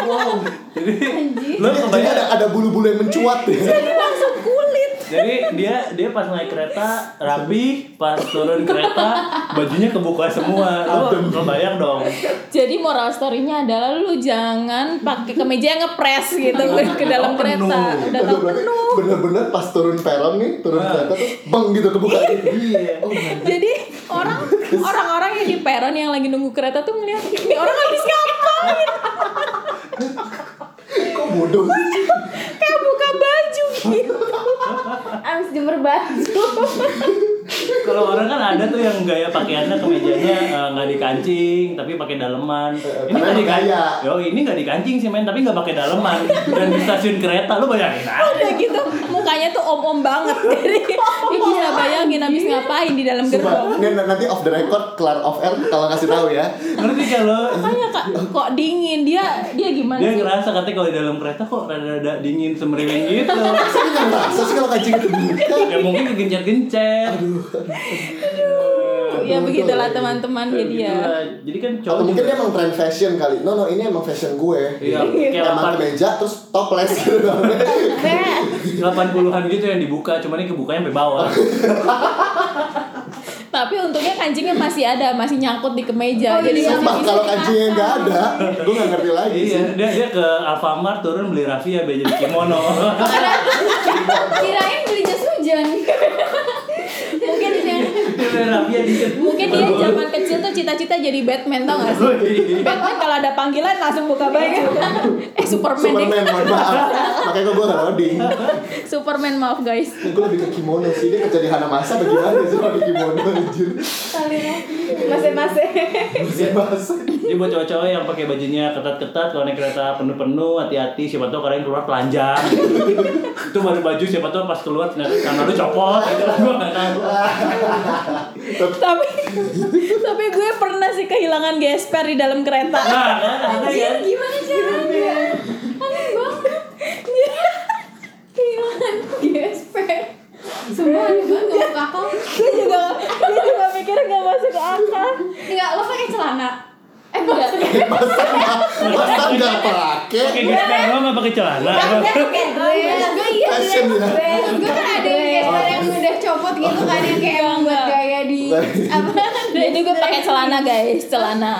Wow. jadi lu Jadi, jadi kebayang ada ada bulu-bulu yang mencuat ya. langsung kulit. jadi dia dia pas naik kereta rapi pas turun kereta bajunya kebuka semua lu kebayang dong Jadi moral story-nya adalah lu jangan pakai kemeja yang ngepres gitu ke dalam Penuh. kereta. Udah penuh. bener-bener pas turun peron nih, turun Ah. kereta tuh bang gitu kebuka. iya Jadi orang orang-orang yang di peron yang lagi nunggu kereta tuh ngeliat ini orang habis ngapain? Kok bodoh sih? Kayak buka baju gitu. Abis jemur baju. Kalau orang kan ada tuh yang gaya pakaiannya kemejanya eh, nggak dikancing tapi pakai daleman. Ini karena nggak emang dikancing. gaya. Yo ini nggak dikancing sih men tapi nggak pakai daleman dan di stasiun kereta lu bayangin aja. Udah gitu mukanya tuh om-om banget. Jadi bisa bayangin habis ngapain di dalam gerbong. ini nanti off the record, kelar off air kalau kasih tahu ya. Ngerti kalau Makanya kak, kok dingin dia dia gimana dia sih? ngerasa katanya kalau di dalam kereta kok rada-rada dingin semeriwing gitu. Saya nggak ngerasa sih kalau kancing itu buka. ya mungkin kegencet-gencet. Ya begitulah teman-teman jadi ya. Jadi kan cowok Atau mungkin juga- dia emang trend fashion kali. No no, ini emang fashion gue. Iya, Emang 8 kemeja terus toples gitu. 80-an gitu yang dibuka, cuman ini kebukanya sampai bawah. Tapi untungnya kancingnya masih ada, masih nyangkut di kemeja. Oh, jadi iya. masih Sumpah bisa kalau kancingnya nggak ada, gue nggak ngerti lagi Iya, sih. dia dia ke Alfamart turun beli raffia biar jadi kimono. Kirain beli jas hujan. mungkin dia di mungkin zaman kecil tuh cita-cita jadi Batman tau gak sih? Batman kalau ada panggilan langsung buka baju. eh Superman, Superman, mohon maaf. Makanya kok gue nggak loading. Superman maaf guys. Gue lebih ke kimono sih. Dia kerja di Hanamasa bagaimana sih pakai kimono anjir. Masih-masih. Masih bahasa. Jadi buat cowok-cowok yang pakai bajunya ketat-ketat kalau naik kereta penuh-penuh hati-hati siapa tahu kalian keluar telanjang. itu baru baju siapa tahu pas keluar ternyata karena lu copot gitu gua enggak tahu. Tapi tapi gue pernah sih kehilangan gesper di dalam kereta. Nah, kan ada ya. Gimana caranya? Aneh banget. Kehilangan GSP. Sumpah aneh banget gak masuk akal. gue juga gue juga mikir gak masuk akal. Enggak, lo pakai celana. Eh. Masa nggak masa nggak pakai? Pakai gesper doang nggak pakai celana. pakai dress. Gue iya Fashion ya. Gue kan ada yang gesper yang udah copot gitu kan yang kayak emang buat gaya di apa? Jadi gue pakai celana guys, celana.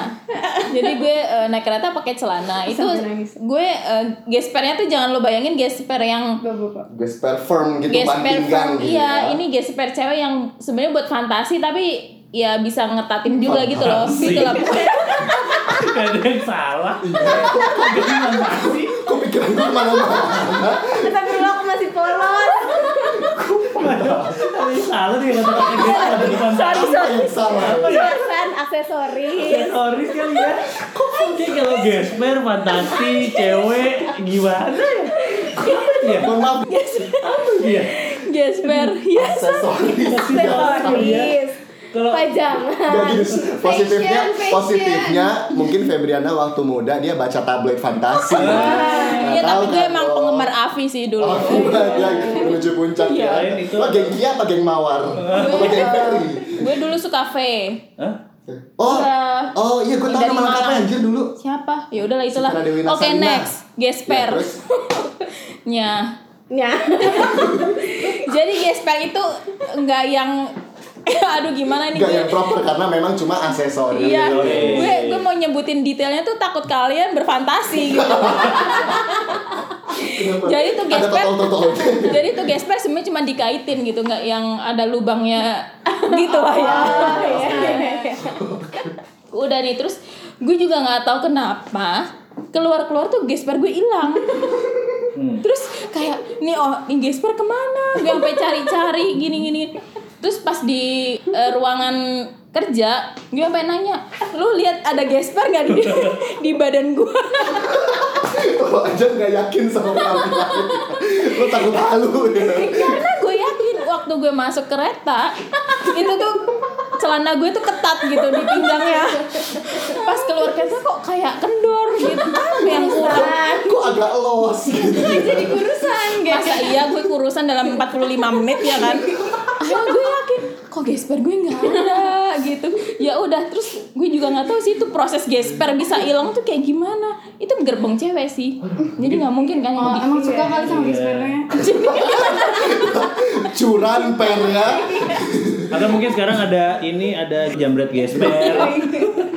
Jadi gue eh, naik kereta pakai celana. Itu nangis. gue eh, gespernya tuh jangan lo bayangin gesper yang Gesper firm gitu, gesper firm. gitu. Iya, ini gesper cewek yang sebenarnya buat fantasi tapi ya bisa ngetatin juga gitu loh. Gitu lah. Gak ada yang salah. Kok gimana sih? Kok pikiran gue ke mana-mana? Tapi dulu aku masih polos. Ada yang salah nih kata pakai gesper ada di fantasi. Apa yang salah? Perasaan aksesoris. Aksesoris kali ya. Kok kayak kalau gesper fantasi cewek gimana ya? Iya. Mohon maaf. Iya. Gesper. Ya. Aksesoris. Aksesoris. Kalau Pajangan. Gak gini, positifnya, Fashion, fashion. positifnya mungkin Febriana waktu muda dia baca tablet fantasi. Iya Nggak tahu tapi gue emang lo. penggemar Avi sih dulu. Oh, dia menuju puncak Iya. ya. Lain itu. Lo geng Kia apa geng Mawar? Apa geng Ferry? Gue dulu suka V. Hah? Oh, Iya. oh iya gue tahu Dari nama lengkapnya anjir dulu. Siapa? Ya udahlah itulah. Oke Nasarina. next, Gesper. Ya? Nya. Ya. Jadi Gesper itu enggak yang aduh gimana ini Gak yang proper karena memang cuma aksesoris. Iya, gue gue mau nyebutin detailnya tuh takut kalian berfantasi gitu. Jadi tuh gesper, jadi tuh gesper sebenarnya cuma dikaitin gitu, nggak yang ada lubangnya gitu lah ya. Udah nih terus gue juga nggak tahu kenapa keluar keluar tuh gesper gue hilang. Terus kayak nih oh nih gesper ke mana? Gue sampai cari-cari gini-gini. Terus pas di eh, ruangan kerja gue sampai nanya lu lihat ada gesper nggak di di badan gue Lo aja gak yakin sama penampilan Lo takut halu ya. karena gue yakin waktu gue masuk kereta itu tuh celana gue tuh ketat gitu di pinggangnya. Pas keluar kereta kok kayak kendor gitu apa yang kurang. Kok agak los gitu. Jadi kurusan masa iya gue kurusan dalam 45 menit ya kan akhirnya gue yakin. Kok gesper gue nggak ada? Gitu. Ya udah terus gue juga nggak tahu sih itu proses gesper bisa hilang tuh kayak gimana. Itu gerbong cewek sih. Jadi nggak mungkin kan Oh, emang suka kali sama gespernya. Curan per ya Atau mungkin sekarang ada ini ada jambret gesper.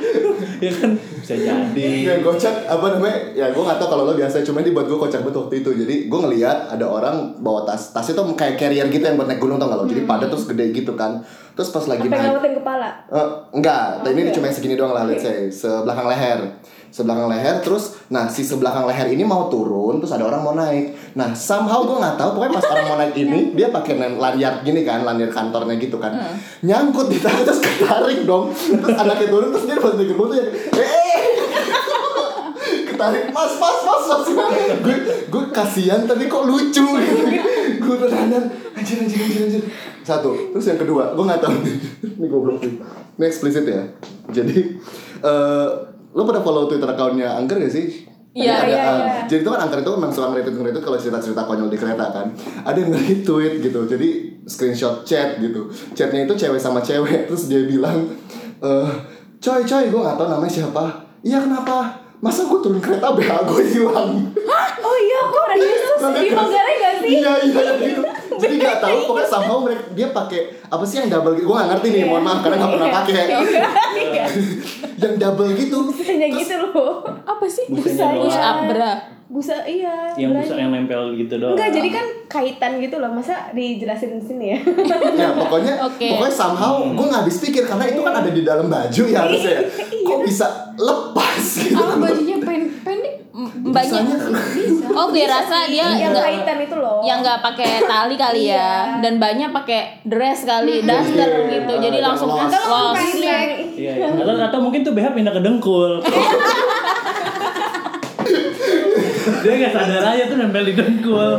ya kan? Bisa jadi. Yang kocak apa namanya? Ya gue gak tau kalau lo biasa Cuma ini buat gue kocak banget waktu itu. Jadi gue ngeliat ada orang bawa tas. Tas itu kayak carrier gitu yang buat naik gunung tau gak lo? Jadi padat terus gede gitu kan. Terus pas lagi Sampai naik kepala. Eh, enggak, ini cuma yang segini doang lah, let's say sebelakang leher, sebelakang leher. Terus, nah si sebelakang leher ini mau turun, terus ada orang mau naik. Nah somehow gue nggak tahu, pokoknya pas orang mau naik ini, dia pakai lan- lanyard gini kan, lanyard kantornya gitu kan, nyangkut di tangan terus ketarik dong. Terus anaknya turun, terus dia pas gerbong tuh ya, eh, ketarik mas mas mas mas. Gue gue kasihan tapi kok lucu gitu. Gue berandang anjir anjir anjir anjir. Satu terus yang kedua gue nggak tahu. Ini goblok nih ini eksplisit ya. Jadi eh lo pada follow twitter accountnya angker gak sih? Iya, iya, iya. Jadi itu kan angker itu memang suka nge-retweet nge-retweet kalau cerita-cerita konyol di kereta kan. Ada yang nge-retweet gitu Jadi screenshot chat gitu. Chatnya itu cewek sama cewek Terus dia bilang eh Coy coy gue gak tau namanya siapa. Iya kenapa? Masa gue turun kereta BH gue hilang? Oh iya, kok ada Yesus di Manggarai gak sih? Iya iya gitu Jadi gak tahu pokoknya somehow mereka dia pakai apa sih yang double gitu gue gak ngerti nih mohon maaf karena gak pernah pakai Iya. yang double gitu Busanya gitu loh. apa sih Busanya push up bra Busa iya. Yang busa yang nempel gitu doang. Enggak, jadi kan kaitan gitu loh. Masa dijelasin di sini ya? ya pokoknya Oke. pokoknya somehow gue nggak habis pikir karena itu kan ada di dalam baju ya harusnya ya. kok bisa lepas gitu Apa bajunya Bisanya oh gue rasa dia yang nggak kaitan itu loh. yang nggak pakai tali kali ya dan banyak pakai dress kali daster Iya, gitu iya, jadi yang langsung los. los Los. Iya, iya. Atau, atau mungkin tuh BH pindah ke dengkul. Dia nggak sadar aja tuh nempel di dengkul.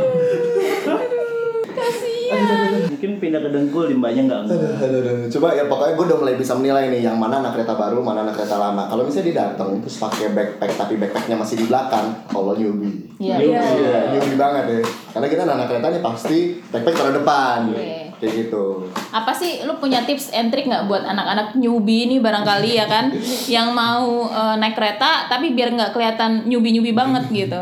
Mungkin pindah ke dengkul, limbahnya nggak Aduh, aduh, aduh. Coba ya pokoknya gue udah mulai bisa menilai nih yang mana anak kereta baru, mana anak kereta lama. Kalau misalnya dia datang terus pakai backpack tapi backpacknya masih di belakang, kalau newbie. Iya. Iya. Iya, newbie banget ya. Karena kita anak kereta nih pasti backpack taruh depan. Iya. Kayak gitu. apa sih lu punya tips and trick nggak buat anak-anak newbie nih barangkali ya kan yang mau eh, naik kereta tapi biar nggak kelihatan newbie newbie banget gitu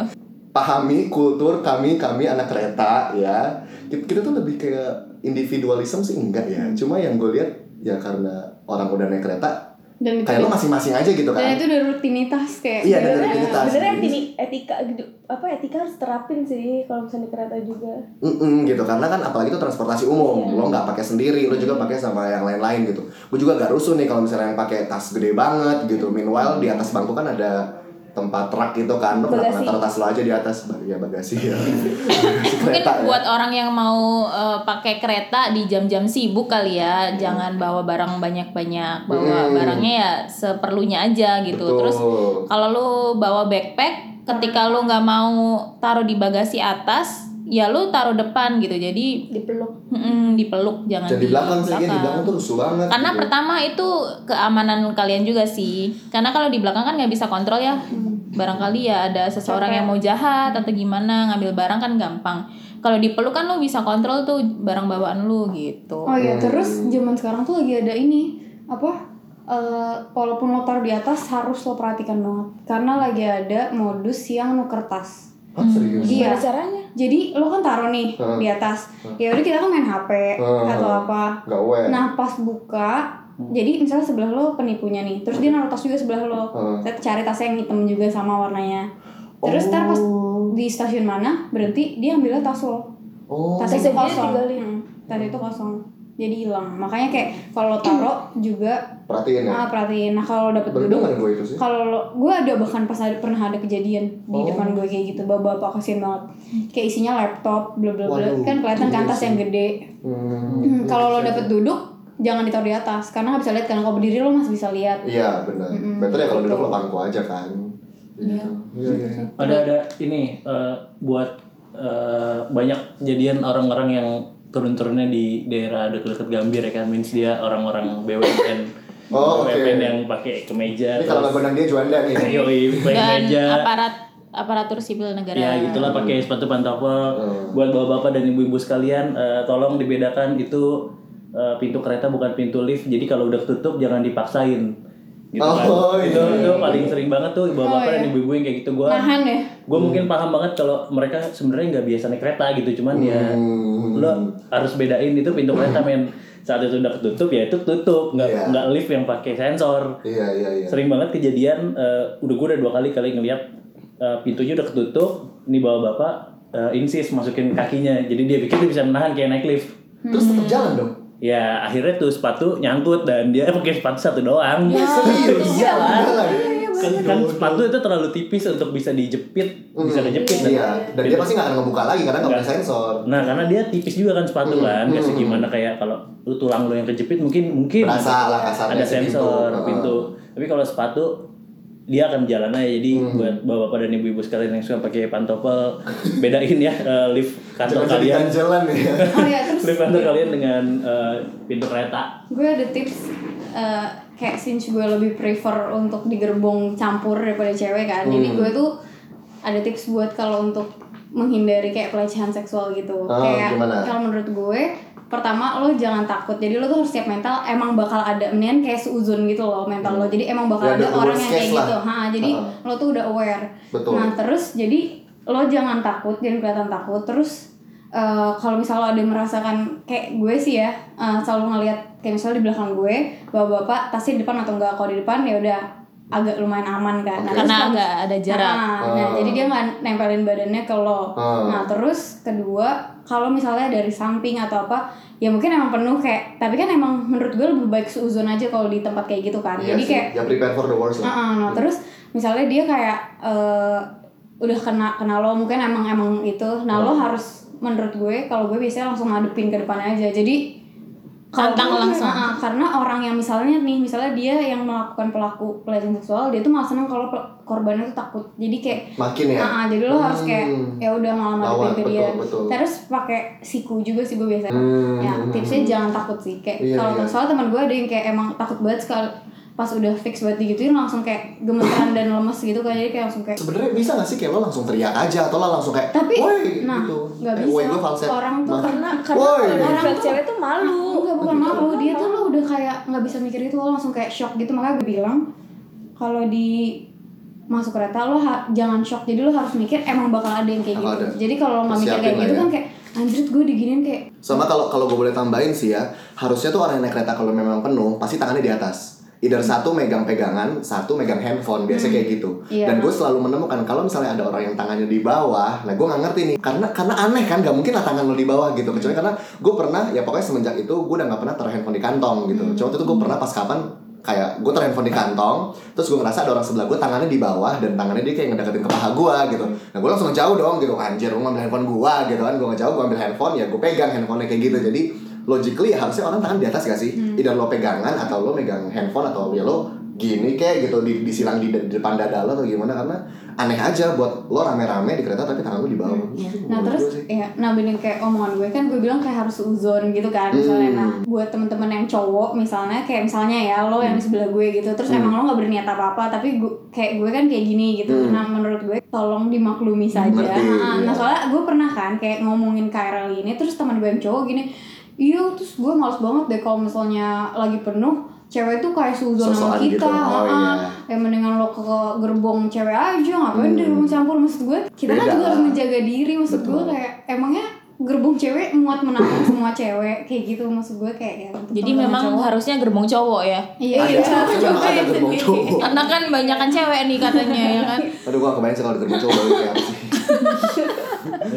Pahami kultur kami kami anak kereta ya. Kita, kita tuh lebih kayak individualism sih enggak ya. Cuma yang gue lihat ya karena orang udah naik kereta Dan kayak lo masing-masing aja gitu dan kan. itu udah rutinitas kayak Iya, dan Sebenarnya rutinitas. sebenarnya etini- etika gitu apa etika harus terapin sih kalau misalnya di kereta juga. Mm-mm, gitu karena kan apalagi itu transportasi umum lo nggak pakai sendiri lo juga pakai sama yang lain-lain gitu gue juga gak rusuh nih kalau misalnya yang pakai tas gede banget gitu meanwhile di atas bangku kan ada tempat truk gitu kan lo kenapa taruh tas lo aja di atas ya bagasi ya Bagasi mungkin kereta ya. buat orang yang mau eh, pakai kereta di jam-jam sibuk kali ya jangan bawa barang banyak-banyak bawa Hmm. barangnya ya seperlunya aja gitu Betul. terus kalau lu bawa backpack ketika lu nggak mau taruh di bagasi atas ya lu taruh depan gitu jadi dipeluk mm, dipeluk jangan Jadi di belakang sih, di belakang tuh rusuh banget. karena gitu. pertama itu keamanan kalian juga sih karena kalau di belakang kan nggak bisa kontrol ya barangkali ya ada seseorang yang mau jahat atau gimana ngambil barang kan gampang kalau dipeluk kan lu bisa kontrol tuh barang bawaan lu gitu Oh iya, terus zaman sekarang tuh lagi ada ini apa? eh, walaupun lo taruh di atas harus lo perhatikan banget karena lagi ada modus yang nuker tas. Hah, serius? Iya. gimana caranya Jadi lo kan taruh nih Hmm. di atas. Ya udah kita kan main HP Hmm. atau apa. Gak aware. Nah pas buka, jadi misalnya sebelah lo penipunya nih, terus dia naruh tas juga sebelah lo. Hmm. Kita cari tasnya yang hitam juga sama warnanya. Terus ntar pas di stasiun mana berhenti dia ambilnya tas lo. Oh. Tas itu kosong. Hmm, tas itu kosong. Jadi hilang. Makanya kayak kalau lo taruh juga Perhatiin ya. ah, perhatiin. Nah kalau dapet gue itu sih. kalau gue ada bahkan pas ada pernah ada kejadian di Oh. depan gue kayak gitu bapak-bapak kasihan banget kayak isinya laptop bla bla bla kan kelihatan iya sih. yang gede Hmm. Hmm, kalau lo dapet duduk jangan ditaruh di atas karena nggak bisa lihat kan kalau berdiri lo masih bisa lihat Iya benar. Mm-mm. Better ya kalau Gitu. duduk lo pangku aja kan. Iya. Iya iya. ada ada ini eh, buat eh, banyak kejadian orang-orang yang turun-turunnya di daerah dekat-dekat Gambir ya kan means dia orang-orang BUMN Oh, oke. BUMN yang pakai kemeja Ini kalau nggak gondang dia Juanda nih. yoi pakai kemeja aparat aparatur sipil negara ya gitulah pakai sepatu pantofel Hmm. buat bapak-bapak dan ibu-ibu sekalian eh, tolong dibedakan itu eh, pintu kereta bukan pintu lift jadi kalau udah tutup jangan dipaksain gitu kan Oh, itu iya. itu paling sering banget tuh bapak-bapak Oh, dan iya. ibu-ibu yang kayak gitu gua nahan ya gue mungkin paham banget kalau mereka sebenarnya nggak biasa naik kereta gitu cuman ya Hmm. lo harus bedain itu pintu kereta men saat itu udah ketutup ya itu tutup nggak Iya. nggak lift yang pakai sensor Iya iya iya. sering banget kejadian eh, udah gue udah dua kali kali ngeliat eh, pintunya udah ketutup nih bawa bapak eh, insist masukin kakinya jadi dia pikir dia bisa menahan kayak naik lift Terus tetap jalan dong. Ya akhirnya tuh sepatu nyangkut dan dia pakai sepatu satu doang Serius. jalan Jalan. kan, kan sepatu itu terlalu tipis untuk bisa dijepit bisa Hmm, kejepit dan- Iya. Dan dia pasti nggak akan ngebuka lagi karena nggak punya sensor. Nah karena dia tipis juga kan sepatu kan, nggak segimana kayak kalau lu tulang lu yang kejepit mungkin mungkin Berasa lah kasarnya ada sensor Heeh. pintu. Tapi kalau sepatu dia akan jalan aja. Jadi buat bapak-bapak dan ibu-ibu sekalian yang suka pakai pantofel, bedain ya eh, lift kantor Jangan jadi kalian, ganjelan ya. oh ya terus kantor kalian dengan eh, pintu kereta. gue ada tips eh, kayak since gue lebih prefer untuk di gerbong campur daripada cewek kan jadi Hmm. gue tuh ada tips buat kalau untuk menghindari kayak pelecehan seksual gitu Oh, kayak kalau menurut gue pertama lo jangan takut jadi lo tuh harus siap mental emang bakal ada mendingan kayak seuzon gitu loh mental lo jadi emang bakal Ya, ada orang yang kayak lah. gitu ha jadi Ha. lo tuh udah aware Betul. nah terus jadi lo jangan takut jangan kelihatan takut terus eh, kalau misalnya lo ada yang merasakan kayak gue sih ya eh, selalu ngelihat kayak misalnya di belakang gue bapak-bapak tasnya di depan atau enggak kalau di depan ya udah agak lumayan aman kan Nah, terus karena kalau- agak ada jarak Nah, nah, Oh. jadi dia nggak nempelin badannya ke lo. Oh. Nah, terus kedua, kalau misalnya dari samping atau apa, ya mungkin emang penuh kayak, tapi kan emang menurut gue lebih baik seuzon aja kalau di tempat kayak gitu kan. Iya jadi sih. kayak, ya prepare for the worst uh lah. nah terus misalnya dia kayak eh, udah kena kena lo, mungkin emang emang itu, nah lo Oh. harus menurut gue kalau gue biasanya langsung ngadepin ke depannya aja. Jadi Tantang langsung. Ah, karena orang yang misalnya nih misalnya dia yang melakukan pelaku pelecehan seksual dia tuh malah seneng kalau korbannya tuh takut jadi kayak Makin ya. ah, ah, jadi lo harus kayak Hmm. ya udah malah ngadepin ke dia betul, terus pakai siku juga sih gue biasa Hmm, ya hmm, tipsnya hmm. jangan takut sih kayak Iya, kalau iya. soalnya teman gue ada yang kayak emang takut banget sekali pas udah fix banget digituin langsung kayak gemeteran dan lemes gitu kan jadi kayak langsung kayak Sebenarnya bisa gak sih kayak lo langsung teriak aja atau lo langsung kayak Tapi, woi nah, gitu. nggak Eh, bisa. Gue falset. Orang tuh karena karena kalau Orang tuh- cewek tuh malu enggak bukan Gitu. malu dia tuh lo udah kayak nggak bisa mikir itu lo langsung kayak shock gitu makanya gue bilang kalau di masuk kereta lo ha- jangan shock jadi lo harus mikir emang bakal ada yang kayak gitu ada. jadi kalau lo nggak mikir Persiapin kayak lah gitu ya. kan kayak anjir gue diginiin kayak Sama kalau kalau gue boleh tambahin sih ya, harusnya tuh orang yang naik kereta kalau memang penuh pasti tangannya di atas. Either satu megang pegangan, satu megang handphone, biasa kayak gitu. Iya. Dan gue selalu menemukan kalau misalnya ada orang yang tangannya di bawah, nah gue nggak ngerti nih, karena karena aneh kan, gak mungkin lah tangan lo di bawah gitu. Kecuali karena gue pernah, ya pokoknya semenjak itu gue udah nggak pernah taruh handphone di kantong gitu. Cuma waktu itu gue pernah pas kapan kayak gue taruh handphone di kantong, terus gue ngerasa ada orang sebelah gue tangannya di bawah dan tangannya dia kayak ngedeketin ke paha gue gitu. Nah gue langsung ngejauh dong gitu, anjir gue ngambil handphone gue gitu kan, gue ngejauh gue ambil handphone ya gue pegang handphonenya kayak gitu. Jadi logically ya harusnya orang tangan di atas gak sih? Either lo pegangan atau lo megang handphone atau ya lo gini kayak gitu di, disilang di, di depan dada lo atau gimana karena aneh aja buat lo rame-rame di kereta tapi tangan lo di bawah Nah Menurut terus gue sih. ya nambinin kayak omongan gue kan gue bilang kayak harus uzon gitu kan misalnya Hmm. nah buat temen-temen yang cowok misalnya kayak misalnya ya lo yang di sebelah gue gitu terus Hmm. emang lo nggak berniat apa-apa tapi gue kayak gue kan kayak gini gitu Hmm. nah menurut gue tolong dimaklumi saja nah, iya. nah soalnya gue pernah kan kayak ngomongin KRL ini terus teman gue yang cowok gini iya terus gue males banget deh kalau misalnya lagi penuh cewek tuh kayak suzon sama kita gitu. Oh, ah, iya. ya mendingan lo ke gerbong cewek aja ngapain di gerbong campur maksud gue kita kan Hmm. Beda juga harus menjaga diri maksud gue Betul. kayak emangnya gerbong cewek muat menampung semua cewek kayak gitu maksud gue kayak ya Jadi memang cowok. harusnya gerbong cowok ya. iya ada iya coba ada gerbong cowok Karena kan banyak kan cewek nih katanya ya kan. aduh gua gak kebayang sih kalau gerbong cowok balik kayak apa sih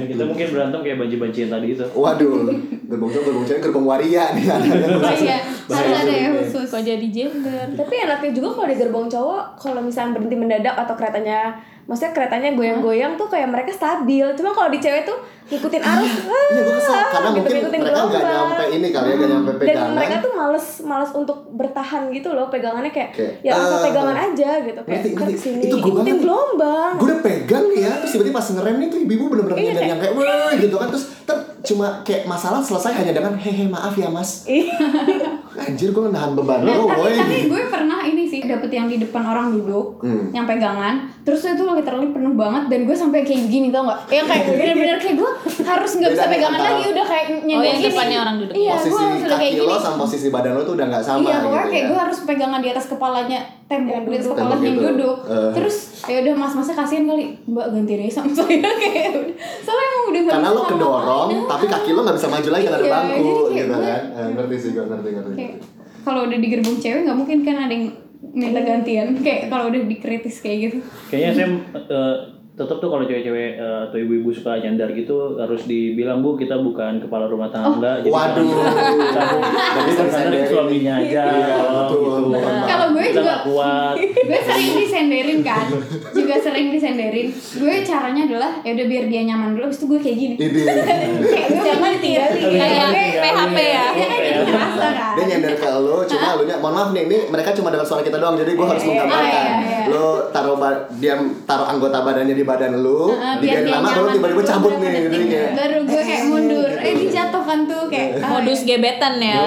Kita mungkin berantem kayak banci-banci yang tadi itu. waduh gerbong cowok gerbong cewek gerbong waria nih ada Oh iya harus ada ya khusus Kok jadi gender? Tapi enaknya juga kalau di gerbong cowok, kalau misalnya berhenti mendadak atau keretanya, maksudnya keretanya goyang-goyang tuh kayak mereka stabil. Cuma kalau di cewek tuh ngikutin arus, Iya gue kesel karena gitu, mungkin ngikutin mereka nggak gelombang. nyampe ini kali ya nggak nyampe Dan pegangan. mereka tuh males, males untuk bertahan gitu loh, pegangannya kayak, Kayak, ya asal eh, pegangan aja gitu, kayak ngerti, kan ngerti. ke sini, Itu gue ikutin banget. gelombang. Gue udah pegang nih ya, terus tiba-tiba pas ngerem nih tuh ibu-ibu bener-bener Iya, kayak- yang kayak wah gitu kan terus ter cuma kayak masalah selesai hanya dengan hehe maaf ya mas. Anjir gue nahan beban Nah, lo, tapi, boy. tapi gue pernah ini sih dapet yang di depan orang duduk Hmm. yang pegangan terus itu literally penuh banget dan gue sampai kayak gini tau gak yang kayak bener-bener kayak gue harus nggak bisa pegangan lagi udah kayak Oh nyender yang gini depannya orang duduk. iya gue posisi harus udah kayak kaki gini lo sama posisi badan lo tuh udah nggak sama iya gitu kayak ya. gue harus pegangan di atas kepalanya tembok di kepalanya yang gitu. duduk Eh. terus ya udah mas-masnya kasihan kali mbak ganti deh sama saya kayak udah soalnya emang udah Karena lo kedorong, ngapain. tapi kaki lo nggak bisa maju lagi karena ada Iya, bangku gitu kan. Eh, ngerti sih gue ngerti ngerti. kayak kalau udah di gerbong cewek nggak mungkin kan ada yang minta gantian kayak kalau udah dikritis kayak gitu Kayaknya saya eh, tetap tuh kalau cewek-cewek eh, atau ibu-ibu suka nyandar gitu harus dibilang bu kita bukan kepala rumah tangga. Jadi Waduh. cabut jadi Bisa bersandar ke disenderin. suaminya aja. Iya, kalau betul. gitu. Kalau gue kita juga- kuat gue sering disenderin kan? Juga sering disenderin. Gue caranya adalah ya udah biar dia nyaman dulu. Itu gue kayak gini. Ini. Kayak gue jangan tinggalin. Kayak Iya, PHP ya. ya kan kan? Dia nyender ke lo, cuma lu nya mohon maaf nih, ini mereka cuma dengar suara kita doang, jadi gue harus Iya, iya, menggambarkan. Lo taruh ba- dia taruh anggota badannya di badan lu, Heeh, di biar dia lama baru tiba-tiba cabut nih, detik. kayak baru gue kayak mundur eh dijatuhkan tuh kayak Modus gebetan ya.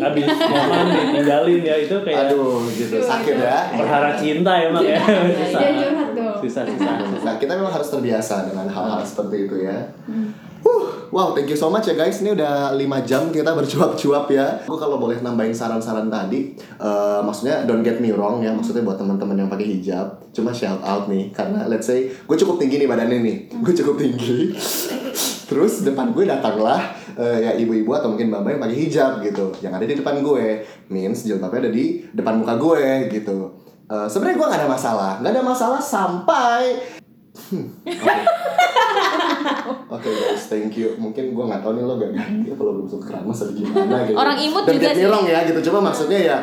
Abis nyaman ditinggalin ya itu kayak aduh gitu sakit ya. perhara cinta emang ya susah Jangan curhat dong. susah susah Nah, kita memang harus terbiasa dengan hal-hal seperti itu ya. Hmm. Wow, thank you so much ya guys. Ini udah 5 jam kita bercuap-cuap ya. Gue kalau boleh nambahin saran-saran tadi, eh, maksudnya don't get me wrong ya. Maksudnya buat teman-teman yang pakai hijab, cuma shout out nih karena let's say gue cukup tinggi nih badannya nih. Gue cukup tinggi. Terus depan gue datanglah eh, ya ibu-ibu atau mungkin mbak-mbak yang pakai hijab gitu. Yang ada di depan gue, means jilbabnya ada di depan muka gue gitu. Eh, Sebenarnya gue gak ada masalah, nggak ada masalah sampai Oke guys, thank you. Mungkin gue nggak tahu nih lo gak ganti lo belum masuk keramas atau gimana gitu. Orang imut Dan juga sih. ya gitu. Cuma maksudnya ya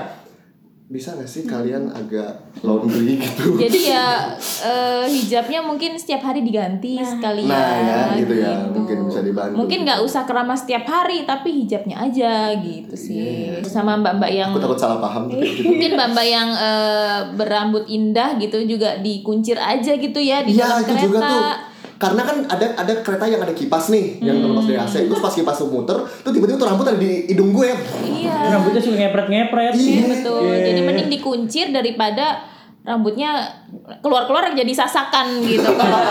bisa gak sih kalian agak laundry gitu? Jadi ya eh, hijabnya mungkin setiap hari diganti sekalian. Nah, ya, gitu ya. Mungkin bisa dibantu. Mungkin nggak usah keramas setiap hari, tapi hijabnya aja gitu sih. Sama mbak-mbak yang Aku takut salah paham gitu. mungkin mbak-mbak yang eh, berambut indah gitu juga dikuncir aja gitu ya di Iya dalam itu kereta. juga tuh. Karena kan ada ada kereta yang ada kipas nih, yang Hmm. terlepas dari AC. Terus pas kipas tuh muter, tuh tiba-tiba tuh rambut ada di hidung gue. Iya. rambutnya suka ngepret-ngepret Iya. Betul. Iya. Jadi mending dikuncir daripada rambutnya keluar-keluar jadi sasakan gitu kalau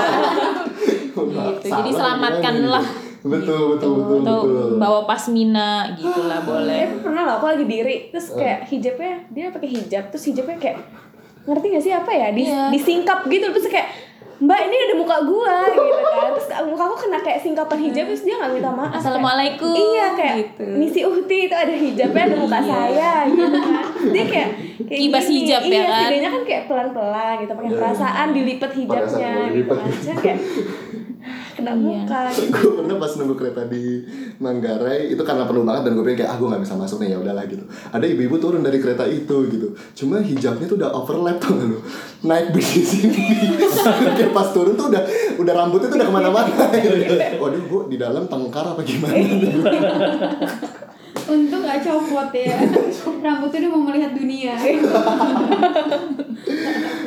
gitu. Jadi selamatkanlah. gimana gitu. Betul, betul, betul, atau betul. bawa pasmina gitulah boleh. Eh pernah lah aku lagi diri terus kayak hijabnya dia pakai hijab terus hijabnya kayak ngerti gak sih apa ya di, Iya. disingkap gitu terus kayak mbak ini ada muka gua gitu kan terus muka aku kena kayak singkapan hijab terus dia nggak minta maaf Assalamualaikum, Kayak, iya kayak gitu. misi uhti itu ada hijabnya ada muka saya gitu kan dia kayak kayak Kibas gini. hijab ya iya, kan? kan kayak pelan pelan gitu pakai perasaan dilipet hijabnya gitu kan kayak kena muka. Gitu. gue pernah pas nunggu kereta di Manggarai itu karena penuh banget dan gue pikir kayak ah gue nggak bisa masuk nih ya udahlah gitu. Ada ibu-ibu turun dari kereta itu gitu. Cuma hijabnya tuh udah overlap tuh lu? Naik bis di sini. Kayak pas turun tuh udah udah rambutnya tuh udah ke mana-mana. Gitu. waduh gue di dalam tengkar apa gimana Untung gak copot ya. Rambutnya udah mau melihat dunia.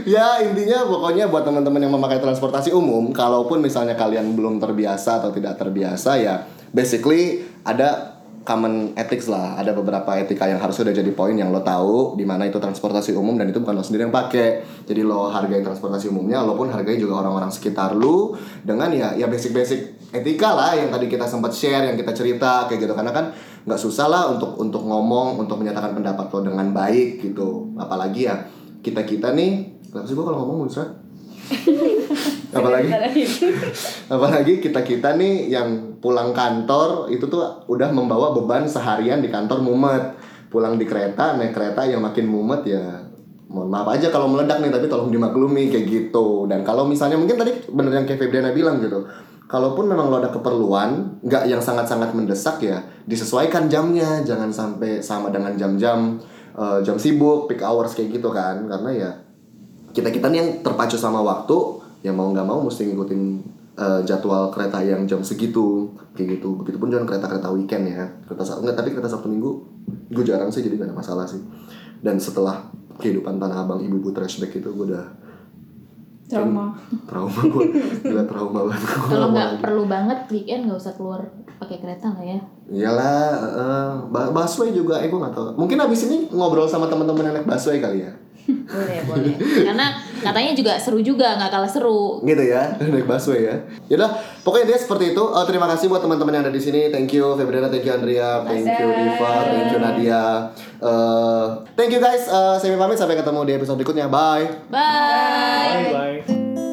ya intinya pokoknya buat teman-teman yang memakai transportasi umum kalaupun misalnya kalian belum terbiasa atau tidak terbiasa ya basically ada common ethics lah ada beberapa etika yang harus sudah jadi poin yang lo tahu di mana itu transportasi umum dan itu bukan lo sendiri yang pakai jadi lo hargai transportasi umumnya lo pun hargai juga orang-orang sekitar lo dengan ya ya basic-basic etika lah yang tadi kita sempat share yang kita cerita kayak gitu karena kan nggak susah lah untuk untuk ngomong untuk menyatakan pendapat lo dengan baik gitu. Apalagi ya kita kita nih kenapa sih gue kalau ngomong muncrat apalagi? Apalagi kita kita nih yang pulang kantor itu tuh udah membawa beban seharian di kantor mumet. Pulang di kereta naik kereta yang makin mumet ya mohon maaf aja kalau meledak nih tapi tolong dimaklumi kayak gitu. Dan kalau misalnya mungkin tadi bener yang kayak Febriana bilang gitu kalaupun memang lo ada keperluan nggak yang sangat-sangat mendesak ya disesuaikan jamnya. Jangan sampai sama dengan jam-jam eh, jam sibuk peak hours kayak gitu kan. Karena ya kita kita nih yang terpacu sama waktu ya mau nggak mau mesti ngikutin eh, jadwal kereta yang jam segitu. Kayak gitu. Begitupun jangan kereta kereta weekend ya. Kereta sabtu nggak tapi kereta sabtu minggu gue jarang sih jadi gak ada masalah sih. Dan setelah kehidupan tanah abang ibu ibu trashback itu gue udah Trauma. trauma gue gila trauma banget Kalau nggak perlu banget weekend nggak usah keluar pakai kereta lah ya. iyalah eh, ba- busway juga eh gue nggak tahu. Mungkin abis ini ngobrol sama teman-teman yang naik busway kali ya Boleh boleh. Karena katanya juga seru juga nggak kalah seru. gitu ya naik busway ya. Yaudah pokoknya dia seperti itu. Eh, terima kasih buat teman-teman yang ada di sini. Thank you Febriana thank you Andrea thank you Iva thank you Nadia. Eh, thank you guys. Eh, saya pamit sampai ketemu di episode berikutnya. Bye Bye.